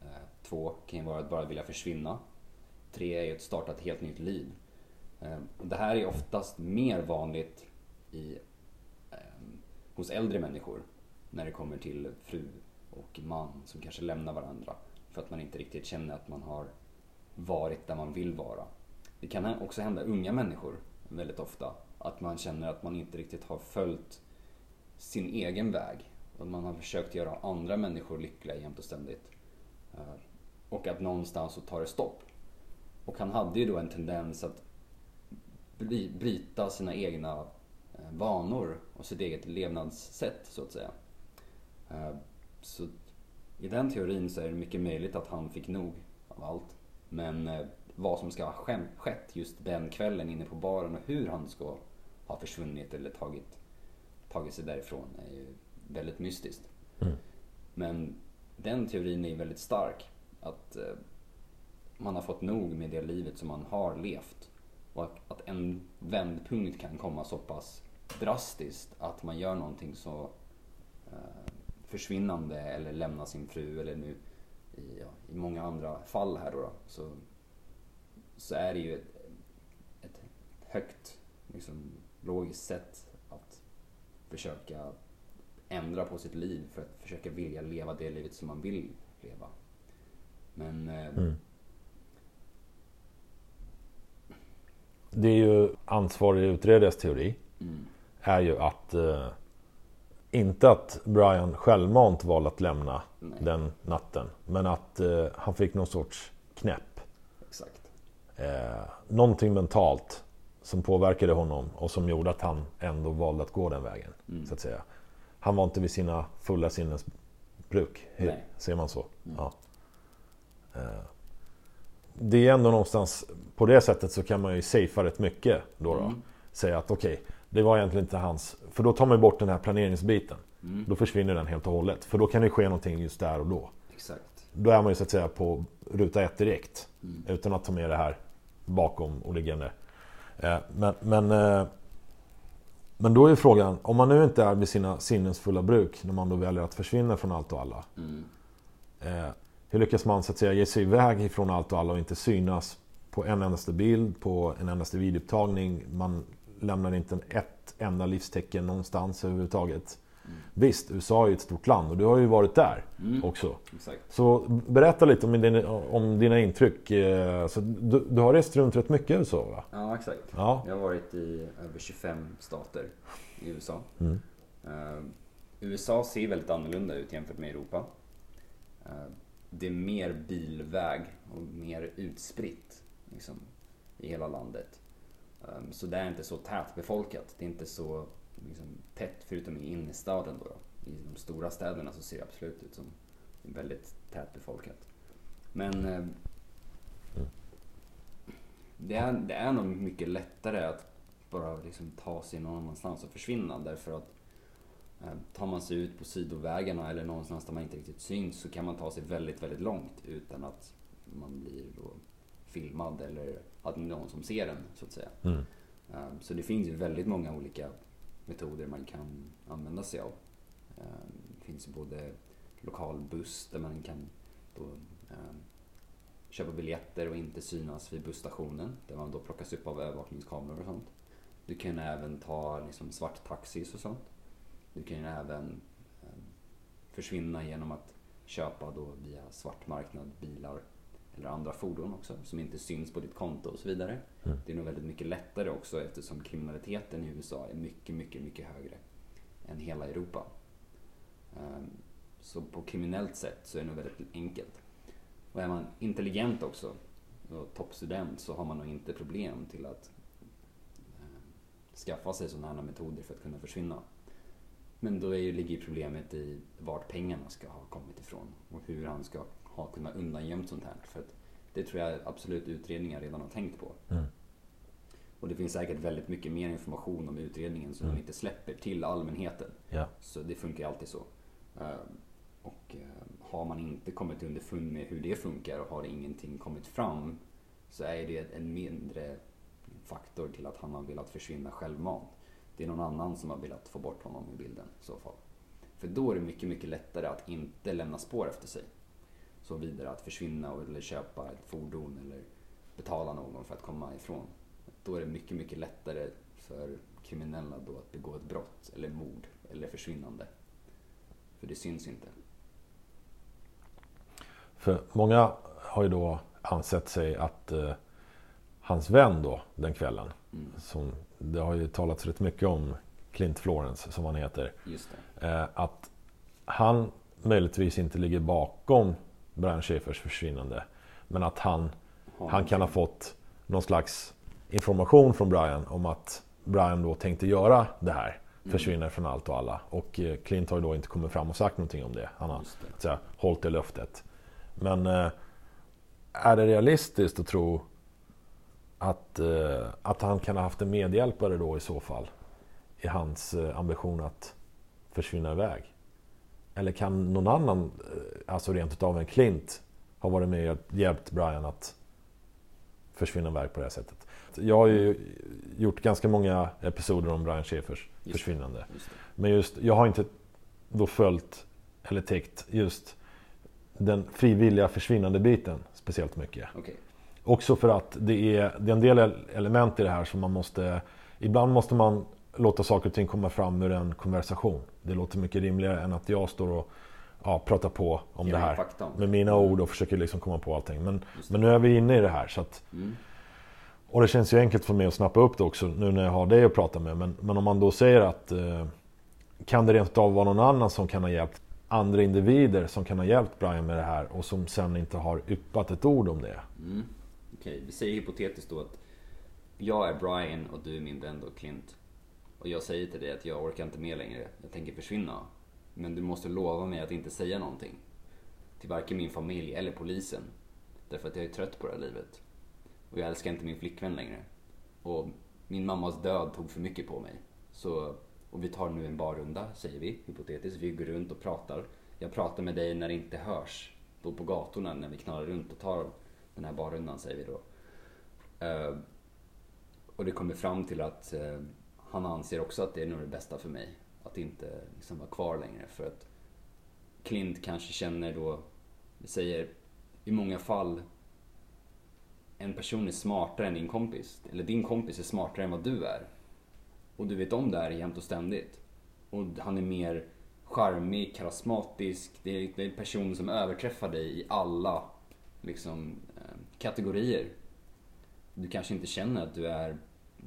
eh, två kan ju vara att bara vilja försvinna. Tre är ju att starta ett helt nytt liv. Eh, det här är oftast mer vanligt i, ehm, hos äldre människor när det kommer till fru och man som kanske lämnar varandra för att man inte riktigt känner att man har varit där man vill vara. Det kan också hända unga människor väldigt ofta. Att man känner att man inte riktigt har följt sin egen väg. Och man har försökt göra andra människor lyckliga jämt och ständigt. Eh, och att någonstans så tar det stopp. Och han hade ju då en tendens att bryta sina egna eh, vanor och sitt eget levnadssätt så att säga. Eh, så i den teorin så är det mycket möjligt att han fick nog av allt. Men vad som ska ha skett just den kvällen inne på baren och hur han ska ha försvunnit eller tagit, tagit sig därifrån är ju väldigt mystiskt. Mm. Men den teorin är väldigt stark. Att eh, man har fått nog med det livet som man har levt. Och att en vändpunkt kan komma så pass drastiskt att man gör någonting så eh, försvinnande eller lämnar sin fru eller nu i, ja, i många andra fall här då, då, så, så är det ju ett, ett högt liksom, logiskt att försöka ändra på sitt liv för att försöka vilja leva det livet som man vill leva. Men... Eh, mm. Det är ju ansvarig utredares teori. Mm. Är ju att eh, inte att Brian självmant valde att lämna Nej. den natten. Men att eh, han fick någon sorts knäpp. Exakt. Eh, någonting mentalt som påverkade honom och som gjorde att han ändå valde att gå den vägen. Mm. Så att säga han var inte vid sina fulla sinnens bruk. Nej. Ser man så? Mm. Ja. Eh, det är ändå någonstans, på det sättet så kan man ju safea rätt mycket då. då. Mm. Säga att okej, okay, Det var egentligen inte hans... För då tar man bort den här planeringsbiten. Mm. Då försvinner den helt och hållet. För då kan det ske någonting just där och då. Exakt. Då är man ju så att säga på ruta ett direkt. Mm. Utan att ta med det här bakom och liggande. Eh, Men, men, eh, men då är ju frågan, om man nu inte är vid sina sinnens fulla bruk när man då väljer att försvinna från allt och alla. Mm. Eh, hur lyckas man så att säga ge sig iväg ifrån allt och alla och inte synas på en endaste bild, på en endaste videoupptagning. Man lämnar inte ett enda livstecken någonstans överhuvudtaget. Mm. Visst, USA är ju ett stort land och du har ju varit där Mm. också. Exakt. Så berätta lite om dina, om dina intryck. Eh, Så du, du har rest runt rätt mycket i USA va? Ja, exakt. Ja. Jag har varit i över 25 stater i USA. Mm. Eh, USA ser väldigt annorlunda ut jämfört med Europa. Eh, det är mer bilväg och mer utspritt liksom, i hela landet. Eh, så det är inte så tätbefolkat. Det är inte så liksom, tätt förutom i innerstaden. Då, då. I de stora städerna så ser det absolut ut som väldigt tätbefolkat. Men eh, det, är, det är nog mycket lättare att bara liksom ta sig någon annanstans och försvinna därför att eh, tar man sig ut på sidovägarna eller någonstans där man inte riktigt syns så kan man ta sig väldigt, väldigt långt utan att man blir då filmad eller att någon som ser den så att säga. Mm. Eh, Så det finns ju väldigt många olika metoder man kan använda sig av. Ehm, det finns ju både lokalbuss där man kan då ehm, köpa biljetter och inte synas vid busstationen där man då plockas upp av övervakningskameror och sånt. Du kan även ta liksom svarttaxis och sånt. Du kan även ehm, försvinna genom att köpa då via svartmarknad bilar eller andra fordon också som inte syns på ditt konto och så vidare. Mm. Det är nog väldigt mycket lättare också eftersom kriminaliteten i USA är mycket, mycket, mycket högre än hela Europa. Ehm, Så på kriminellt sätt så är det nog väldigt enkelt. Och är man intelligent också och toppstudent så har man nog inte problem till att eh, skaffa sig sådana här metoder för att kunna försvinna. Men då är ju, ligger problemet i vart pengarna ska ha kommit ifrån och hur han ska ha kunnat undangömt sånt här. För det tror jag absolut utredningar redan har tänkt på. Mm. Och det finns säkert väldigt mycket mer information om utredningen som Mm. de inte släpper till allmänheten. Ja. Så det funkar ju alltid så. Eh, Och eh, har man inte kommit underfund med hur det funkar och har ingenting kommit fram så är det en mindre faktor till att han har velat försvinna självmant. Det är någon annan som har velat få bort honom i bilden i så fall. För då är det mycket, mycket lättare att inte lämna spår efter sig. Så vidare att försvinna eller köpa ett fordon eller betala någon för att komma ifrån. Då är det mycket, mycket lättare för kriminella då att begå ett brott eller mord eller försvinnande. För det syns inte. För många har ju då ansett sig att eh, hans vän då den kvällen. Mm. Som, det har ju talats rätt mycket om Clint Florence som han heter. Eh, att han möjligtvis inte ligger bakom Brian Schäfers försvinnande. Men att han, han kan ha fått någon slags information från Brian om att Brian då tänkte göra det här. Mm. Försvinner från allt och alla. Och eh, Clint har ju då inte kommit fram och sagt någonting om det. Han har det. så säga, hållit det löftet. Men eh, är det realistiskt att tro att, eh, att han kan ha haft en medhjälpare då i så fall? I hans ambition att försvinna iväg? Eller kan någon annan, eh, alltså rent utav en Clint, ha varit med och hjälpt Brian att försvinna iväg på det här sättet? Jag har ju gjort ganska många episoder om Brian Schäfers försvinnande. Just. Men just, jag har inte då följt eller täckt just den frivilliga försvinnande biten speciellt mycket. Okej. Också för att det är, det är en del element i det här som man måste... Ibland måste man låta saker och ting komma fram ur en konversation. Det låter mycket rimligare än att jag står och ja, pratar på om det här. Med mina ord och försöker liksom komma på allting. Men, men nu är vi inne i det här. Så att, Mm. och det känns ju enkelt för mig att snappa upp det också nu när jag har dig att prata med. Men, men om man då säger att eh, kan det rent av vara någon annan som kan ha hjälpt andra individer som kan ha hjälpt Brian med det här och som sen inte har yppat ett ord om det. Mm. Okej, vi säger hypotetiskt då att jag är Brian och du är min vän då Clint. Och jag säger till dig att jag orkar inte med längre, jag tänker försvinna. Men du måste lova mig att inte säga någonting. Till varken min familj eller polisen. Därför att jag är trött på det här livet. Och jag älskar inte min flickvän längre. Och min mammas död tog för mycket på mig. Så, och vi tar nu en barrunda, säger vi, hypotetiskt. Vi går runt och pratar. Jag pratar med dig när det inte hörs. Då på gatorna när vi knallar runt och tar den här barrundan, säger vi då. Uh, och det kommer fram till att uh, han anser också att det är nog det bästa för mig. Att inte liksom vara kvar längre. För att Clint kanske känner då, säger i många fall en person är smartare än din kompis. Eller din kompis är smartare än vad du är. Och du vet om det här jämt och ständigt. Och han är mer charmig, karismatisk. Det är, det är en person som överträffar dig i alla liksom, eh, kategorier. Du kanske inte känner att du är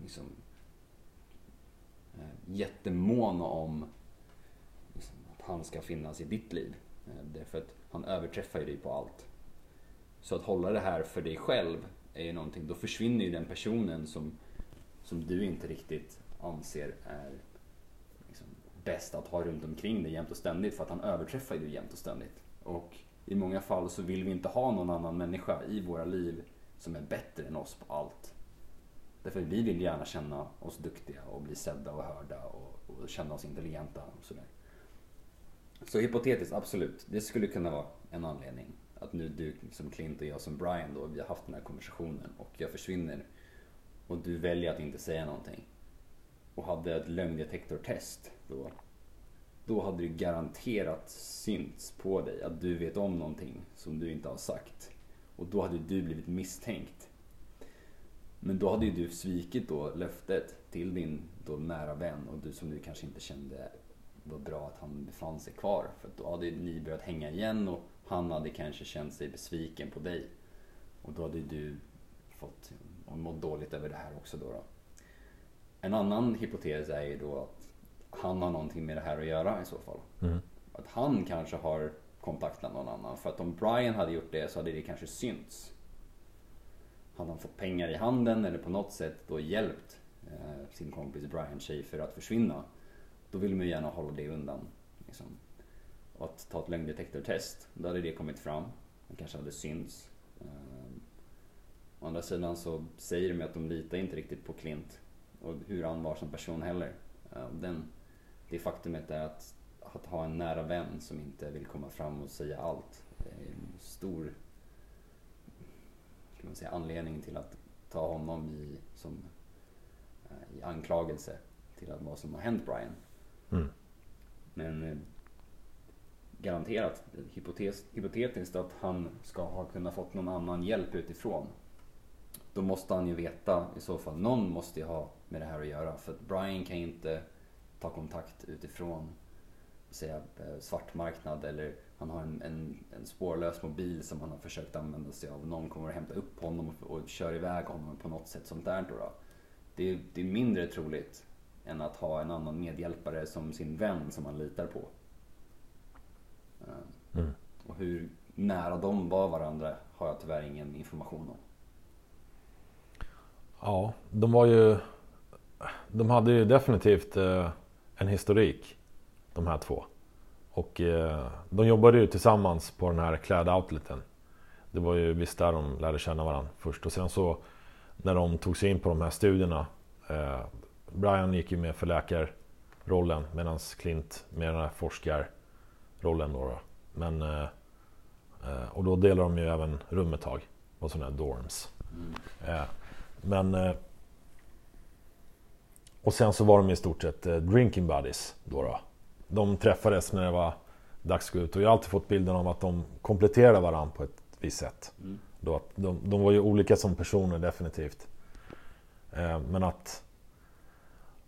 liksom, Eh, jättemån om liksom, att han ska finnas i ditt liv. Eh, Därför att han överträffar ju dig på allt. Så att hålla det här för dig själv är ju någonting, då försvinner ju den personen som, som du inte riktigt anser är liksom bäst att ha runt omkring dig jämt och ständigt för att han överträffar ju dig jämt och ständigt. Och i många fall så vill vi inte ha någon annan människa i våra liv som är bättre än oss på allt. Därför vi vill gärna känna oss duktiga och bli sedda och hörda och, och känna oss intelligenta och sådär. Så hypotetiskt, absolut. Det skulle kunna vara en anledning. Att nu du som Clint och jag som Brian då, vi har haft den här konversationen och jag försvinner. Och du väljer att inte säga någonting. Och hade ett lögndetektortest då. Då hade det garanterat synts på dig att du vet om någonting som du inte har sagt. Och då hade du blivit misstänkt. Men då hade ju du svikit då löftet till din då nära vän och du som du kanske inte kände var bra att han befann sig kvar. För då hade ni börjat hänga igen och han hade kanske känt sig besviken på dig. Och då hade du fått mått dåligt över det här också då, då. En annan hypotes är ju då att han har någonting med det här att göra i så fall. Mm. Att han kanske har kontaktat någon annan. För att om Brian hade gjort det så hade det kanske synts. Hade han fått pengar i handen eller på något sätt då hjälpt eh, sin kompis Brian Schaefer att försvinna. Då vill man ju gärna hålla det undan. Liksom. Och att ta ett lögndetektortest, då hade det kommit fram. Det kanske hade synts. Eh, å andra sidan så säger de att de litar inte riktigt på Clint och hur han var som person heller. Eh, den, det faktumet är att, att ha en nära vän som inte vill komma fram och säga allt. Det är en stor kan man säga, anledning till att ta honom i, som, uh, i anklagelse till vad som har hänt Brian. Mm. Men eh, garanterat, hypotes, hypotetiskt att han ska ha kunnat fått någon annan hjälp utifrån. Då måste han ju veta i så fall, någon måste ju ha med det här att göra. För att Brian kan ju inte ta kontakt utifrån säga, eh, svartmarknad eller han har en, en, en, spårlös mobil som han har försökt använda sig av. Någon kommer att hämta upp honom och, och kör iväg honom på något sätt sånt där. Då, Det, är, det är mindre troligt än att ha en annan medhjälpare som sin vän som man litar på. Eh, mm. Och hur nära de var varandra har jag tyvärr ingen information om. Ja, de var ju... De hade ju definitivt eh, en historik, de här två. Och eh, de jobbade ju tillsammans på den här klädoutleten. Det var ju visst där de lärde känna varandra först. Och sen så när de tog sig in på de här studierna. Brian gick ju med för läkarrollen medan Clint med den här forskarrollen. Då, då. Men, eh, eh, och då delar de ju även rum ett tag. På sådana här dorms. Mm. Men... Och sen så var de i stort sett drinking buddies. Då, då. De träffades när det var dags att gå ut. Och jag har alltid fått bilden av att de kompletterade varandra på ett visst sätt. Mm. Då att de, de var ju olika som personer definitivt. Men att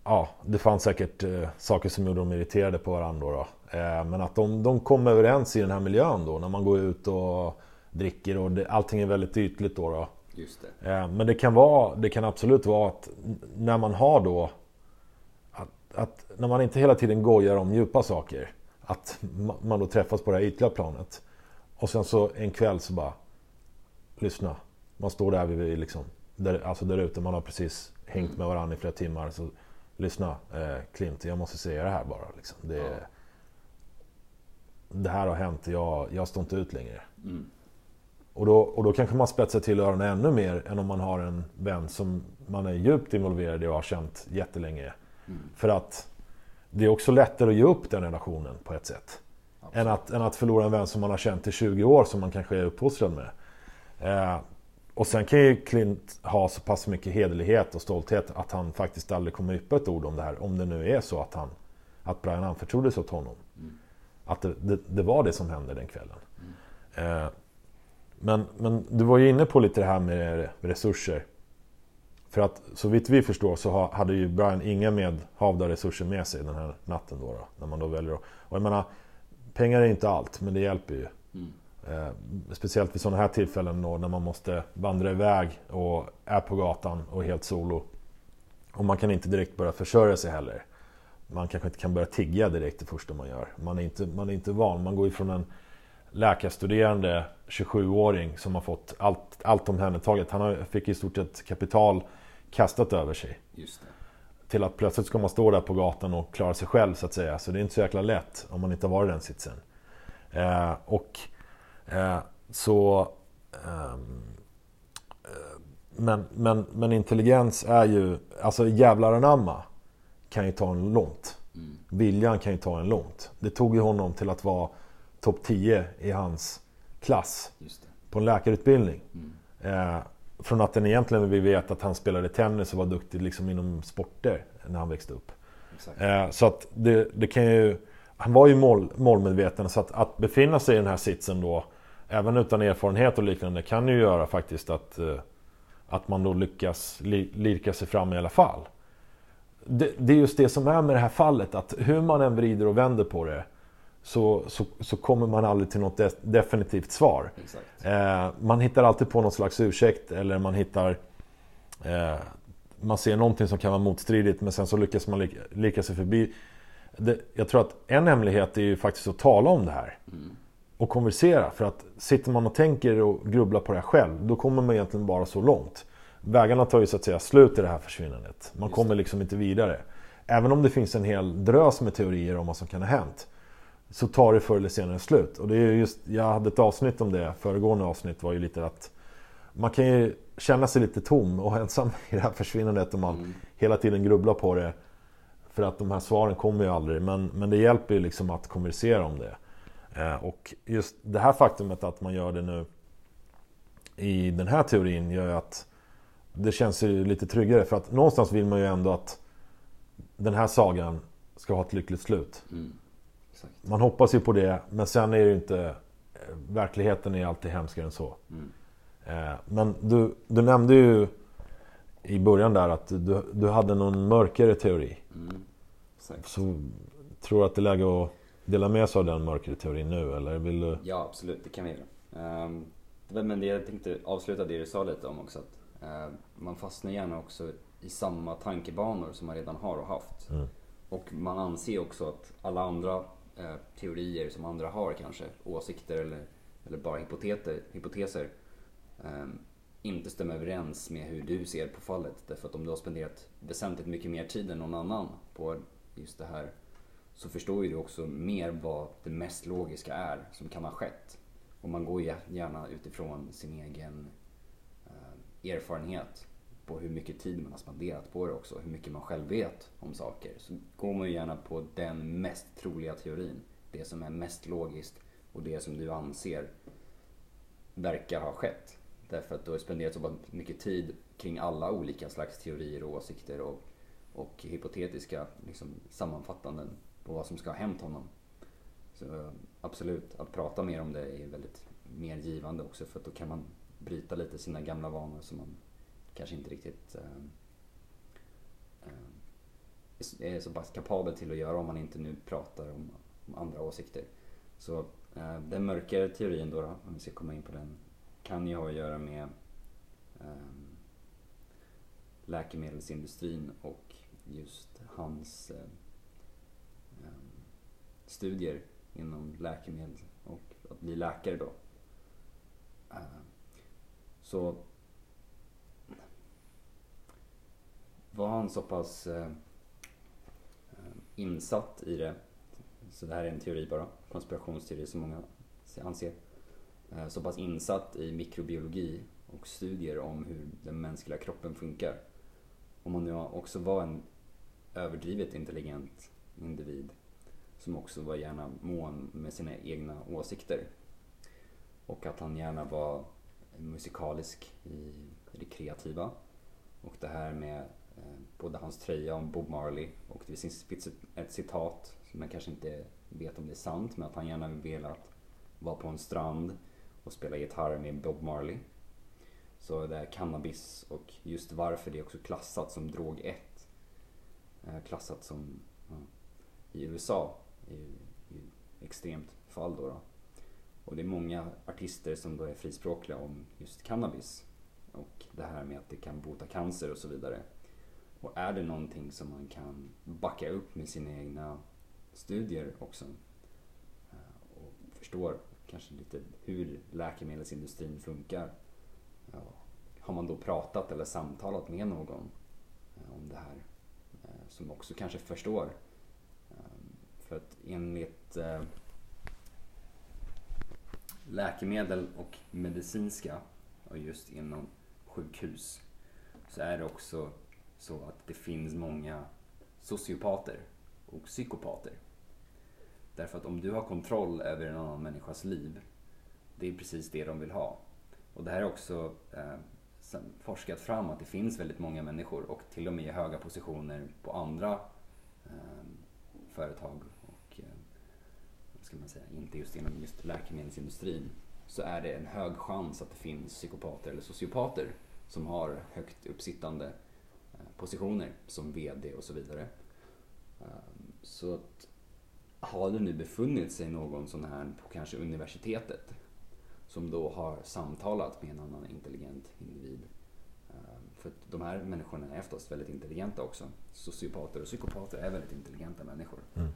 ja, det fanns säkert eh, saker som gjorde dem irriterade på varandra. Då, då. Eh, men att de, de kom överens i den här miljön då, när man går ut och dricker och det, allting är väldigt ytligt då. då. Just det. Eh, men det kan, vara, det kan absolut vara att när man har då att, när man inte hela tiden gojar om djupa saker. Att man då träffas på det här ytliga planet. Och sen så en kväll så bara Lyssna. Man står där vid liksom, där, alltså där ute, man har precis hängt med varandra i flera timmar. Så lyssna eh, Clint, jag måste säga det här bara. Liksom. Det, ja. det här har hänt, jag, jag står inte ut längre. Mm. Och, då, och då kanske man spetsar till öronen ännu mer än om man har en vän som man är djupt involverad i och har känt jättelänge. För att det är också lättare att ge upp den relationen på ett sätt. Än att, än att förlora en vän som man har känt i 20 år som man kanske är uppfostrad med. Eh, och sen kan ju Clint ha så pass mycket hederlighet och stolthet att han faktiskt aldrig kommer yppa ett ord om det här. Om det nu är så att, han, att Brian anförtroddes åt honom. Mm. Att det, det, det, var det som hände den kvällen. Mm. Eh, men, men du var ju inne på lite det här med resurser. För att så vitt vi förstår så hade ju Brian inga medhavda resurser med sig den här natten då. då när man då väljer att, Och jag menar, pengar är inte allt, men det hjälper ju. Mm. Eh, speciellt vid sådana här tillfällen då när man måste vandra iväg och är på gatan och helt solo. Och man kan inte direkt börja försörja sig heller. Man kanske inte kan börja tigga direkt det första man gör. Man är inte, man är inte van. Man går ifrån en läkarstuderande 27-åring som har fått allt, allt omhändertaget. Han fick i stort sett kapital kastat över sig. Till att plötsligt ska man stå där på gatan och klara sig själv så att säga. Så det är inte så jäkla lätt om man inte har varit i den sitsen. Eh, och eh, så... Ehm, eh, men, men, men intelligens är ju... Alltså jävlar anamma kan ju ta en långt. Mm. Viljan kan ju ta en långt. Det tog ju honom till att vara topp 10 i hans klass. På en läkarutbildning. Mm. Från att den egentligen vi vet att han spelade tennis och var duktig liksom inom sporter när han växte upp. Eh, så att det, det, kan ju... Han var ju mål, målmedveten så att, att befinna sig i den här sitsen då Även utan erfarenhet och liknande kan ju göra faktiskt att, eh, att man då lyckas lirka sig fram i alla fall. Det, det, är just det som är med det här fallet att hur man än vrider och vänder på det så, så, så kommer man aldrig till något de, definitivt svar. Eh, man hittar alltid på någon slags ursäkt eller man hittar eh, Man ser någonting som kan vara motstridigt men sen så lyckas man lika, lika sig förbi. Det, jag tror att en hemlighet är ju faktiskt att tala om det här. Mm. Och konversera. För att sitter man och tänker och grubblar på det här själv då kommer man egentligen bara så långt. Vägarna tar ju så att säga slut i det här försvinnandet. Man kommer liksom inte vidare. Även om det finns en hel drös med teorier om vad som kan ha hänt så tar det förr eller senare slut. Och det är just, jag hade ett avsnitt om det, föregående avsnitt var ju lite att man kan ju känna sig lite tom och ensam i det här försvinnandet om man mm. hela tiden grubblar på det. För att de här svaren kommer ju aldrig. Men, men det hjälper ju liksom att konversera om det. Eh, och just det här faktumet att man gör det nu i den här teorin gör ju att det känns ju lite tryggare. För att någonstans vill man ju ändå att den här sagan ska ha ett lyckligt slut. Mm. Man hoppas ju på det, men sen är det ju inte... Verkligheten är alltid hemskare än så. Mm. Eh, men du, du nämnde ju i början där att du, du hade någon mörkare teori. Mm. Så tror du att det är läge att dela med sig av den mörkare teorin nu, eller vill du? Ja, absolut. Det kan vi göra. Um, men det jag tänkte avsluta det du sa lite om också. Att, uh, man fastnar gärna också i samma tankebanor som man redan har och haft. Mm. Och man anser också att alla andra Eh, teorier som andra har kanske, åsikter eller, eller bara hypoteter, hypoteser, eh, inte stämmer överens med hur du ser på fallet. Därför att om du har spenderat väsentligt mycket mer tid än någon annan på just det här så förstår ju du också mer vad det mest logiska är som kan ha skett. Och man går gärna utifrån sin egen eh, erfarenhet på hur mycket tid man har spenderat på det också, hur mycket man själv vet om saker. Så går man ju gärna på den mest troliga teorin. Det som är mest logiskt och det som du anser verkar ha skett. Därför att du har spenderat så mycket tid kring alla olika slags teorier och åsikter och, och hypotetiska liksom, sammanfattanden på vad som ska ha hänt honom. Så absolut, att prata mer om det är väldigt mer givande också för att då kan man bryta lite sina gamla vanor som man kanske inte riktigt eh, är så pass kapabel till att göra om man inte nu pratar om, om andra åsikter. Så eh, den mörkare teorin då, då, om vi ska komma in på den, kan ju ha att göra med eh, läkemedelsindustrin och just hans eh, studier inom läkemedel och att bli läkare då. Ehm, så var han så pass eh, eh, insatt i det, så det här är en teori bara, konspirationsteori som många anser, eh, så pass insatt i mikrobiologi och studier om hur den mänskliga kroppen funkar. Om han nu också var en överdrivet intelligent individ som också var gärna mån med sina egna åsikter. Och att han gärna var musikalisk i det kreativa. Och det här med Eh, både hans tröja om Bob Marley och det finns ett citat som jag kanske inte vet om det är sant men att han gärna velat vara på en strand och spela gitarr med Bob Marley. Så det är cannabis och just varför det är också klassat som drog 1. Eh, klassat som ja, i USA i, i extremt fall då, då. Och det är många artister som då är frispråkliga om just cannabis. Och det här med att det kan bota cancer och så vidare. Och är det någonting som man kan backa upp med sina egna studier också eh, och förstår kanske lite hur läkemedelsindustrin funkar. Har man då pratat eller samtalat med någon eh, om det här eh, som också kanske förstår. För att enligt läkemedel och medicinska och just inom sjukhus så är det också så att det finns många sociopater och psykopater. Därför att om du har kontroll över en annan människas liv, det är precis det de vill ha. Och det här är också eh, forskat fram att det finns väldigt många människor och till och med i höga positioner på andra eh, företag och eh, vad ska man säga, inte just inom just läkemedelsindustrin så är det en hög chans att det finns psykopater eller sociopater som har högt uppsittande positioner som VD och så vidare. Ehm, så att har det nu befunnit sig någon sån här på kanske universitetet som då har samtalat med en annan intelligent individ. Ehm, för de här människorna är oftast väldigt intelligenta också. Sociopater och psykopater är väldigt intelligenta människor. Mm.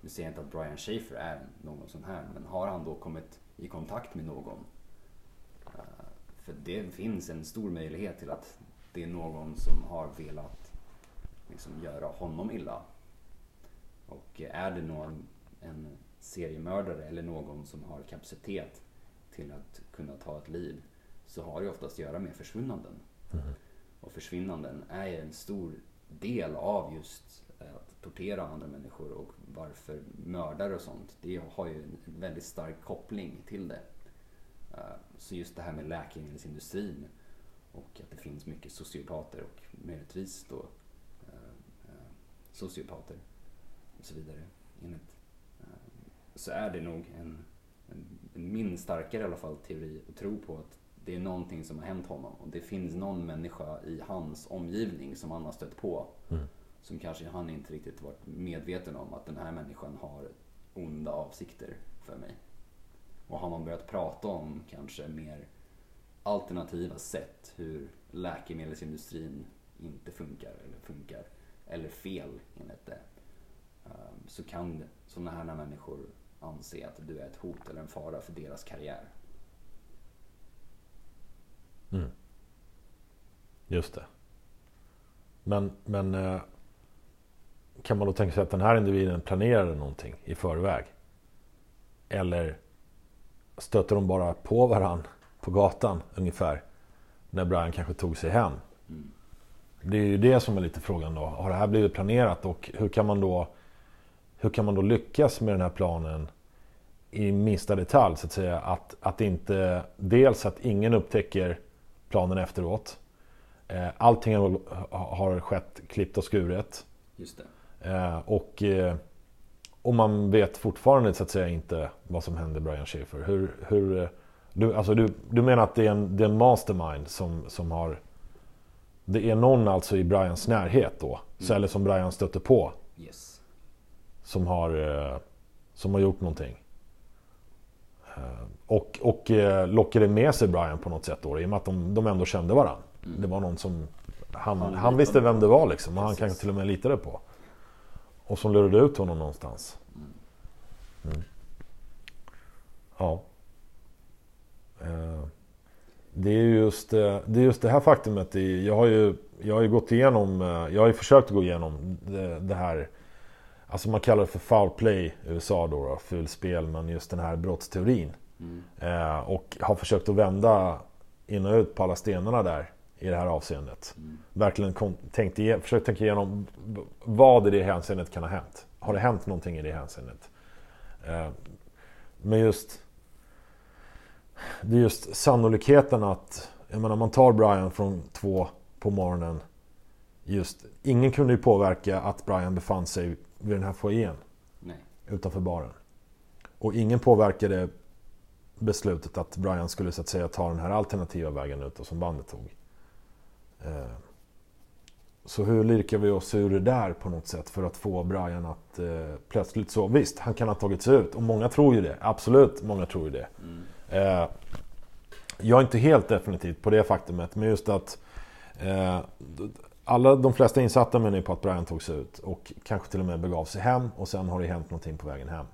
Nu säger jag inte att Brian Schaefer är någon sån här, men har han då kommit i kontakt med någon. Eh, för det finns en stor möjlighet till att det är någon som har velat liksom göra honom illa. Och är det någon, en seriemördare eller någon som har kapacitet till att kunna ta ett liv så har det oftast att göra med försvinnanden. Mm. Och försvinnanden är en stor del av just att tortera andra människor och varför mördare och sånt, det har ju en väldigt stark koppling till det. Eh, så just det här med läkemedelsindustrin och att det finns mycket sociopater och möjligtvis då eh, eh, sociopater och så vidare. Enligt, så är det nog en, en, min starkare i alla fall teori att tro på att det är någonting som har hänt honom och det finns någon människa i hans omgivning som han har stött på. Mm som kanske han inte riktigt varit medveten om att den här människan har onda avsikter för mig. Och har man börjat prata om kanske mer alternativa sätt hur läkemedelsindustrin inte funkar eller funkar eller fel enligt det. Ehm, så kan sådana här människor anse att du är ett hot eller en fara för deras karriär. Mm. Just det. Men, men eh, kan man då tänka sig att den här individen planerade någonting i förväg? Eller stötte de bara på varandra? På gatan ungefär när Brian kanske tog sig hem? Mm. Det är ju det som är lite frågan då. Har det här blivit planerat och hur kan man då, hur kan man då lyckas med den här planen i minsta detalj så att säga? Att, att inte, dels att ingen upptäcker planen efteråt. Eh, allting har skett klippt och skuret. Just det. Eh, och, eh, och man vet fortfarande så att säga inte vad som hände Brian Schaefer. Hur, hur, du, alltså du, du menar att det är en, det är en mastermind som, som har... Det är någon alltså i Brians närhet då? Mm. Eller som Brian stöter på? Yes. Som har, som har gjort någonting? Och, och lockade med sig Brian på något sätt då? I och med att de, de ändå kände varandra. Mm. Det var någon som... Han, han, han visste vem det var liksom. Och han kanske till och med litade på. Och som lurade ut honom någonstans. Mm. Ja. Eh, det är just eh, det, är just det här faktumet. Jag har ju, jag har ju gått igenom, eh, jag har ju försökt gå igenom det, det här. Alltså man kallar det för foul play i USA då, då fulspel. Men just den här brottsteorin. Mm. Och har försökt att vända in och ut på alla stenarna där i det här avseendet. Verkligen kom, tänkt igen, försökt tänka igenom vad i det hänseendet kan ha hänt. Har det hänt någonting i det hänseendet? Eh, men just... Det är just sannolikheten att... Jag menar man tar Brian från två på morgonen. Just, ingen kunde ju påverka att Brian befann sig vid den här foajén utanför baren. Och ingen påverkade beslutet att Brian skulle så att säga ta den här alternativa vägen ut och som bandet tog. Eh, Så hur lirkar vi oss ur det där på något sätt för att få Brian att eh, plötsligt så... Visst, han kan ha tagit sig ut och många tror ju det. Absolut, många tror ju det. Eh, Jag är inte helt definitivt på det faktumet, men just att eh, alla, de flesta insatta menar ju på att Brian tog sig ut och kanske till och med begav sig hem och sen har det hänt någonting på vägen hem.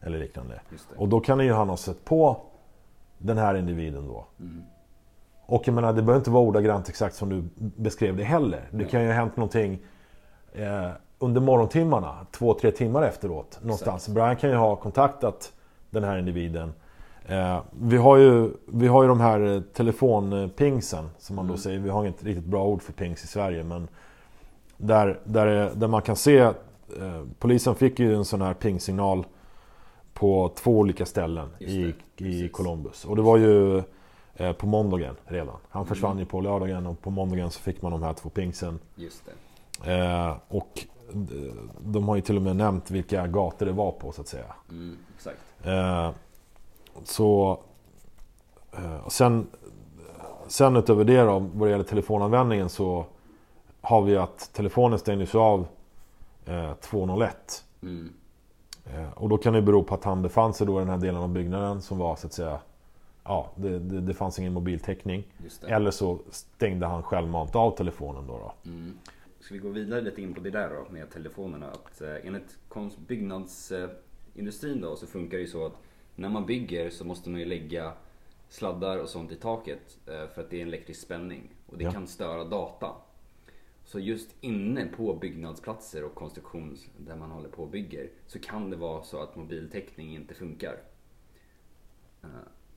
Eller liknande. Och då kan ju han ha sett på den här individen då. Och jag menar, det behöver inte vara ordagrant exakt som du beskrev det heller. Det kan ju ha hänt någonting eh, under morgontimmarna, två, tre timmar efteråt. Någonstans. Brian kan ju ha kontaktat den här individen. Eh, vi, har ju, vi har ju de här eh, telefonpingsen som man då säger. Vi har inget riktigt bra ord för pings i Sverige. Men där, där, där man kan se, eh, polisen fick ju en sån här pingsignal på två olika ställen Just i, det, i precis. Columbus. Och det var ju eh, på måndagen redan. Han försvann ju på lördagen och på måndagen så fick man de här två pingsen. Just det. Eh, och eh, de har ju till och med nämnt vilka gator det var på så att säga. Mm, exakt. Så... Eh, sen, sen utöver det då, vad det gäller telefonanvändningen så har vi att telefonen stängdes av eh, 201. Mm, Eh, och då kan det bero på att han befann sig då i den här delen av byggnaden som var så att säga... Ja, det, det, det fanns ingen mobiltäckning. Eller så stängde han självmant av telefonen då. då. Mm. Ska vi gå vidare lite in på det där då med telefonerna? Att eh, enligt byggnadsindustrin då så funkar det ju så att när man bygger så måste man ju lägga sladdar och sånt i taket eh, för att det är en elektrisk spänning och det Ja. kan störa data. Så just inne på byggnadsplatser och konstruktions där man håller på och bygger så kan det vara så att mobiltäckning inte funkar. Eh,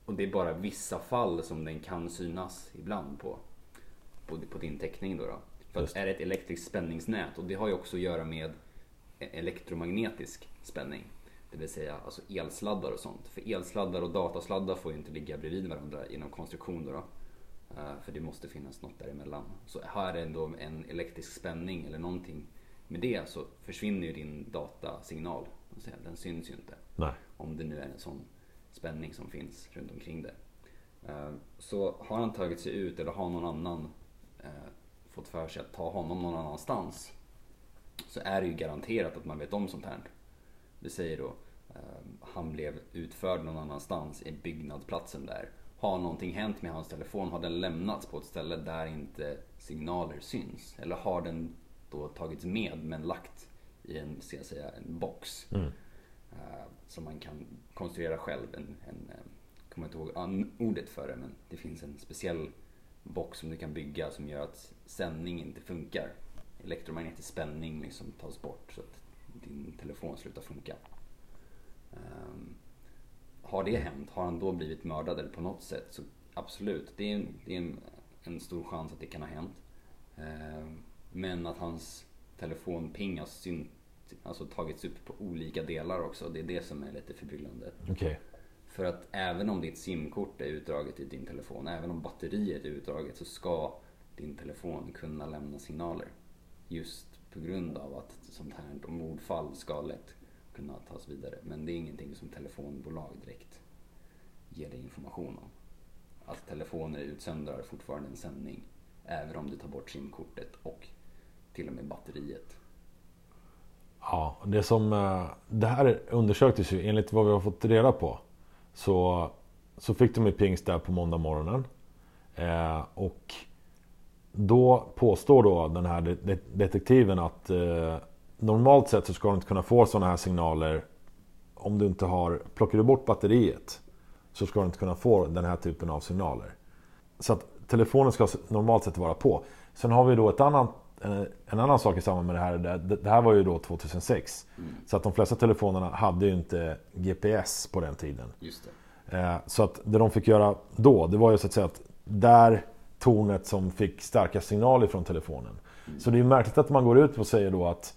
Och det är bara vissa fall som den kan synas ibland på, på, på din täckning då. då. För att är det ett elektriskt spänningsnät och det har ju också att göra med e- elektromagnetisk spänning. Det vill säga alltså elsladdar och sånt. För elsladdar och datasladdar får ju inte ligga bredvid varandra inom konstruktion då. då. Eh, För det måste finnas något däremellan. Så här är ändå en elektrisk spänning eller någonting med det så försvinner ju din datasignal. Den syns ju inte. Nej. Om det nu är en sån spänning som finns runt omkring det. Eh, Så har han tagit sig ut eller har någon annan eh, fått för sig att ta honom någon annanstans så är det ju garanterat att man vet om sånt här. Det säger då eh, han blev utförd någon annanstans i byggnadsplatsen där. Har någonting hänt med hans telefon? Har den lämnats på ett ställe där inte signaler syns? Eller har den då tagits med men lagt i en, ska jag säga, en box? Mm. eh, som man kan konstruera själv. En, en, eh, kommer inte ihåg an- ordet för det, men det finns en speciell box som du kan bygga som gör att sändning inte funkar. Elektromagnetisk spänning liksom tas bort så att din telefon slutar funka. Ehm, har det hänt, har han då blivit mördad eller på något sätt så absolut, det är en, det är en, en stor chans att det kan ha hänt. Ehm, men att hans telefonping har synt, alltså tagits upp på olika delar också, det är det som är lite förbryllande. Okej. För att även om ditt simkort är utdraget i din telefon, även om batteriet är utdraget så ska din telefon kunna lämna signaler. Just på grund av att sånt här mordfall ska lätt kunna tas vidare. Men det är ingenting som telefonbolag direkt ger dig information om. Att telefoner utsöndrar fortfarande en sändning även om du tar bort simkortet och till och med batteriet. Ja, det som... Eh, det här undersöktes ju enligt vad vi har fått reda på. Så, så fick de ju pings där på måndag morgonen. Eh, och då påstår då den här de- de- detektiven att eh, normalt sett så ska du inte kunna få sådana här signaler om du inte har... Plockar du bort batteriet så ska du inte kunna få den här typen av signaler. Så att telefonen ska normalt sett vara på. Sen har vi då ett annat, eh, en annan sak i samband med det här. Det, här var ju då 2006. Så att de flesta telefonerna hade ju inte GPS på den tiden. Eh, Så att det de fick göra då, det var ju så att säga att där tornet som fick starka signaler från telefonen. Så det är märkligt att man går ut och säger då att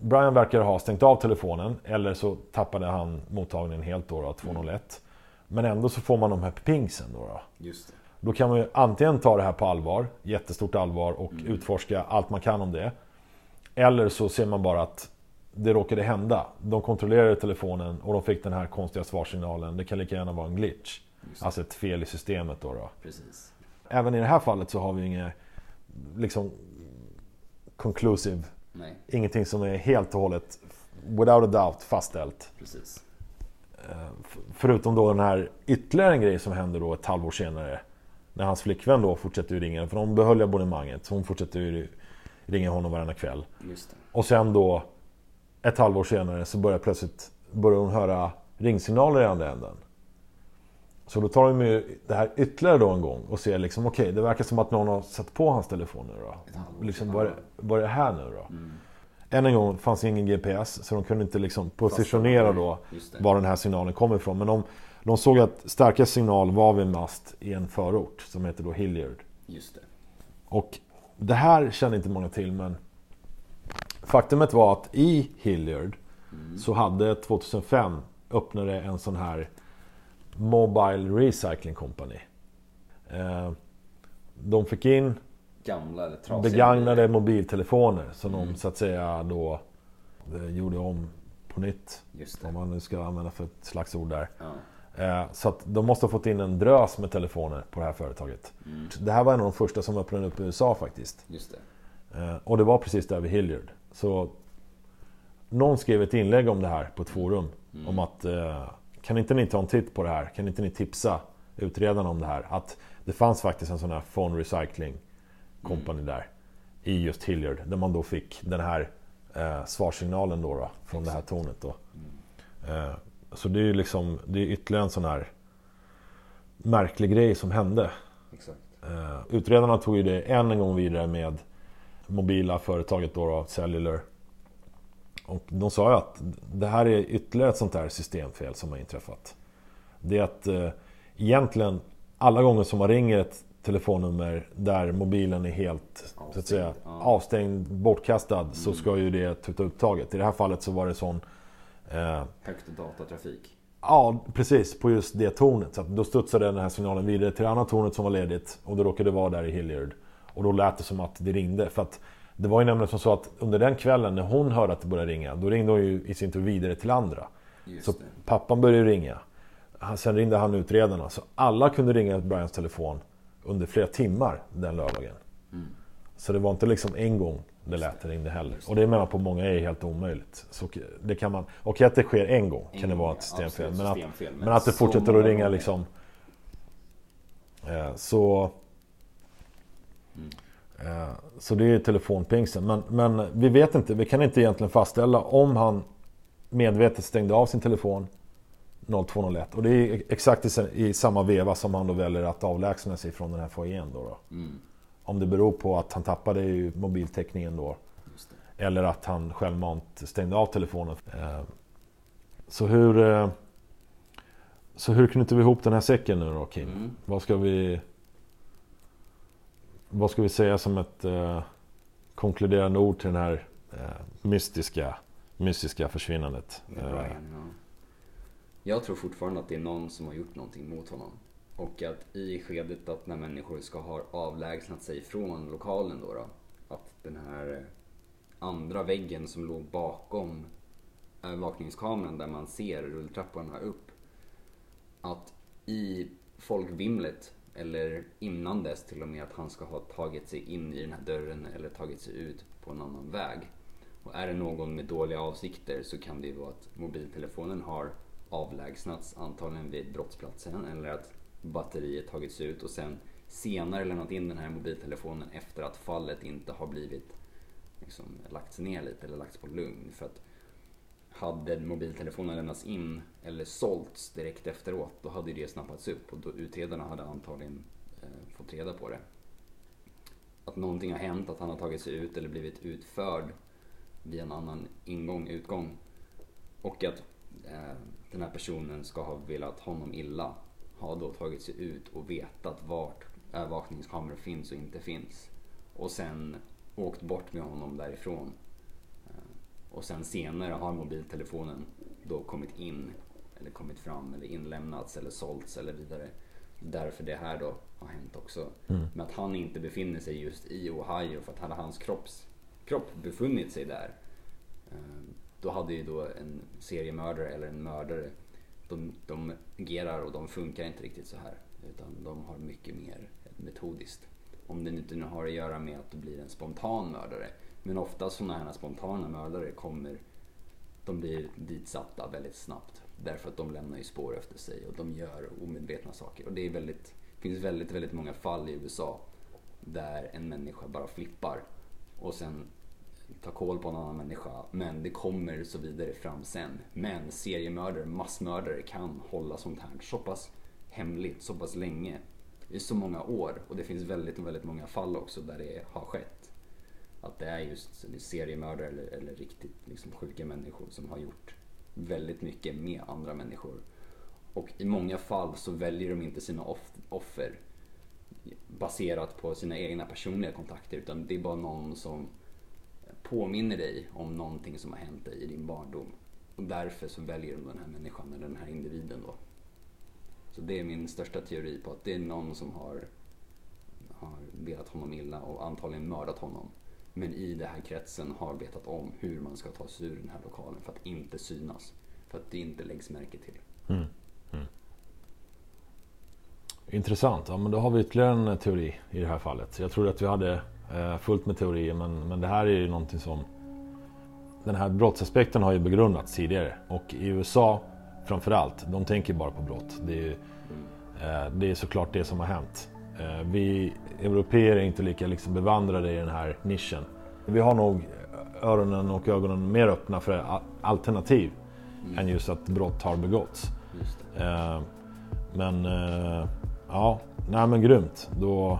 Brian verkar ha stängt av telefonen eller så tappade han mottagningen helt då, då 201. Men ändå så får man de här pingsen då. då. Just det. Då kan man ju antingen ta det här på allvar, jättestort allvar och utforska allt man kan om det. Eller så ser man bara att det råkade hända. De kontrollerade telefonen och de fick den här konstiga svarssignalen. Det kan lika gärna vara en glitch. Alltså ett fel i systemet då. då. Precis. Även i det här fallet så har vi inget liksom conclusive, Nej, ingenting som är helt och hållet without a doubt fastställt. precis. F- Förutom då den här ytterligare en grej som händer då ett halvår senare. När hans flickvän då fortsätter ju ringa, för de behöll abonnemanget. Så hon fortsätter ju ringa honom varenda kväll. Och sen då ett halvår senare så börjar plötsligt börjar hon höra ringsignaler i andra änden. Så då tar de ju det här ytterligare då en gång och ser liksom okej, det verkar som att någon har satt på hans telefon nu då. Liksom, vad, är, vad är det här nu då? Mm. Än en gång fanns ingen GPS så de kunde inte liksom positionera då var den här signalen kommer ifrån. Men de, de såg att starka signal var vid en mast i en förort som heter då Hilliard. Just det. Och det här kände inte många till men faktumet var att i Hilliard så hade 2005 öppnade en sån här Mobile Recycling Company. Eh, De fick in Gamla eller trasiga begagnade mobiltelefoner som de så att säga då eh, gjorde om på nytt. Just det. Om man nu ska använda för ett slags ord där. Ja. Eh, Så att de måste ha fått in en drös med telefoner på det här företaget. Mm. Det här var en av de första som öppnade upp i USA faktiskt. Just det. Och det var precis där vid Hilliard. Så någon skrev ett inlägg om det här på ett forum. Om att eh, kan inte ni ta en titt på det här? Kan inte ni tipsa utredarna om det här? Att det fanns faktiskt en sån här phone recycling company där. I just Hilliard. Där man då fick den här eh, svarssignalen då, då från det här tornet då. Eh, så det är ju liksom, det är ytterligare en sån här märklig grej som hände. Exakt. Eh, utredarna tog ju det än en gång vidare med mobila företaget då, då Cellular. Och de sa ju att det här är ytterligare ett sånt här systemfel som har inträffat. Det är att eh, egentligen alla gånger som man ringer ett telefonnummer där mobilen är helt så att säga, Avstängd, avstängd, bortkastad så ska ju det tuta upp taget. I det här fallet så var det sån eh, Högt datatrafik. Ja, precis. På just det tornet. Så att då studsade den här signalen vidare till det andra tornet som var ledigt. Och då råkade det vara där i Hilliard. Och då lät det som att det ringde. För att det var ju nämligen som så att under den kvällen när hon hörde att det började ringa. Då ringde hon ju i sin tur vidare till andra. Just Så det. pappan började ringa. Sen ringde han utredarna. Så alla kunde ringa Brians telefon under flera timmar den lördagen. Mm. Så det var inte liksom en gång det lät det ringde heller. Och det menar jag på många är helt omöjligt. Så det kan man, och att det sker en gång En kan det vara ett systemfel. Men att, systemfel, men att det fortsätter att ringa liksom. Eh, så... Mm. Eh, så det är telefonpingsen. Men, men vi vet inte, vi kan inte egentligen fastställa om han medvetet stängde av sin telefon 0201. Och det är exakt i, sa- i samma veva som han då väljer att avlägsna sig från den här foajén då, då. Mm. Om det beror på att han tappade mobiltäckningen då. Eller att han självmant stängde av telefonen. Eh, Så hur... eh, Så hur knyter vi ihop den här säcken nu då Kim? Mm. Vad ska vi... Vad ska vi säga som ett eh, konkluderande ord till den här eh, mystiska, mystiska försvinnandet? Med Eh, Brian, ja. Jag tror fortfarande att det är någon som har gjort någonting mot honom. Och att i skedet att när människor ska ha avlägsnat sig från lokalen då, då att den här eh, andra väggen som låg bakom övervakningskameran där man ser rulltrapporna upp. Att i folkvimlet, eller innan dess till och med, att han ska ha tagit sig in i den här dörren eller tagit sig ut på en annan väg. Och är det någon med dåliga avsikter så kan det ju vara att mobiltelefonen har avlägsnats antagligen vid brottsplatsen eller att batteriet tagits ut och sen senare lämnat in den här mobiltelefonen efter att fallet inte har blivit liksom, lagts ner lite eller lagts på lugn. För att hade mobiltelefonen lämnats in eller sålts direkt efteråt då hade det snappats upp och då utredarna hade antagligen eh, fått reda på det. Att någonting har hänt, att han har tagit sig ut eller blivit utförd via en annan ingång, utgång. Och att eh, den här personen ska ha velat honom illa. Har då tagit sig ut och vetat vart övervakningskameror finns och inte finns. Och sen åkt bort med honom därifrån. Och sen senare har mobiltelefonen då kommit in eller kommit fram eller inlämnats eller sålts eller vidare. Därför det här då har hänt också. Mm. Men att han inte befinner sig just i Ohio för att hade hans kropps, kropp befunnit sig där eh, då hade ju då en seriemördare eller en mördare de, de agerar och de funkar inte riktigt så här. Utan de har mycket mer metodiskt. Om det inte nu har att göra med att det blir en spontan mördare. Men ofta sådana här spontana mördare kommer, de blir ditsatta väldigt snabbt. Därför att de lämnar ju spår efter sig och de gör omedvetna saker. Och det är väldigt, finns väldigt, väldigt många fall i USA där en människa bara flippar och sen tar koll på en annan människa. Men det kommer så vidare fram sen. Men seriemördare, massmördare kan hålla sånt här så pass hemligt så pass länge. I så många år. Och det finns väldigt, väldigt många fall också där det har skett. Att det är just seriemördare eller, eller riktigt liksom sjuka människor som har gjort väldigt mycket med andra människor. Och i många fall så väljer de inte sina off offer baserat på sina egna personliga kontakter utan det är bara någon som påminner dig om någonting som har hänt dig i din barndom. Och därför så väljer de den här människan eller den här individen då. Så det är min största teori på att det är någon som har, har velat honom illa och antagligen mördat honom. Men i den här kretsen har vetat om hur man ska ta sig ur den här lokalen för att inte synas. För att det inte läggs märke till. Mm. Mm. Intressant. Ja, men då har vi ytterligare en teori i det här fallet. Jag trodde att vi hade eh, fullt med teorier men, men det här är ju någonting som... Den här brottsaspekten har ju begrundats tidigare och i USA framförallt, de tänker bara på brott. Det är, eh, det är såklart det som har hänt. Eh, vi europeer är inte lika liksom bevandrade i den här nischen. Vi har nog öronen och ögonen mer öppna för alternativ mm. än just att brott har begåtts. Eh, men eh, ja, nej men grymt. Då,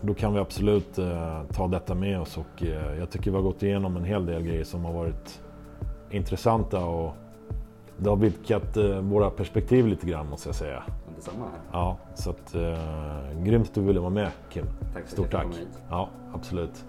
då kan vi absolut ta detta med oss och jag tycker vi har gått igenom en hel del grejer som har varit intressanta och det har vidgat våra perspektiv lite grann måste jag säga. Detsamma här. Ja, så att, eh, grymt att du ville vara med Kim. Tack Stort tack. Ja, absolut.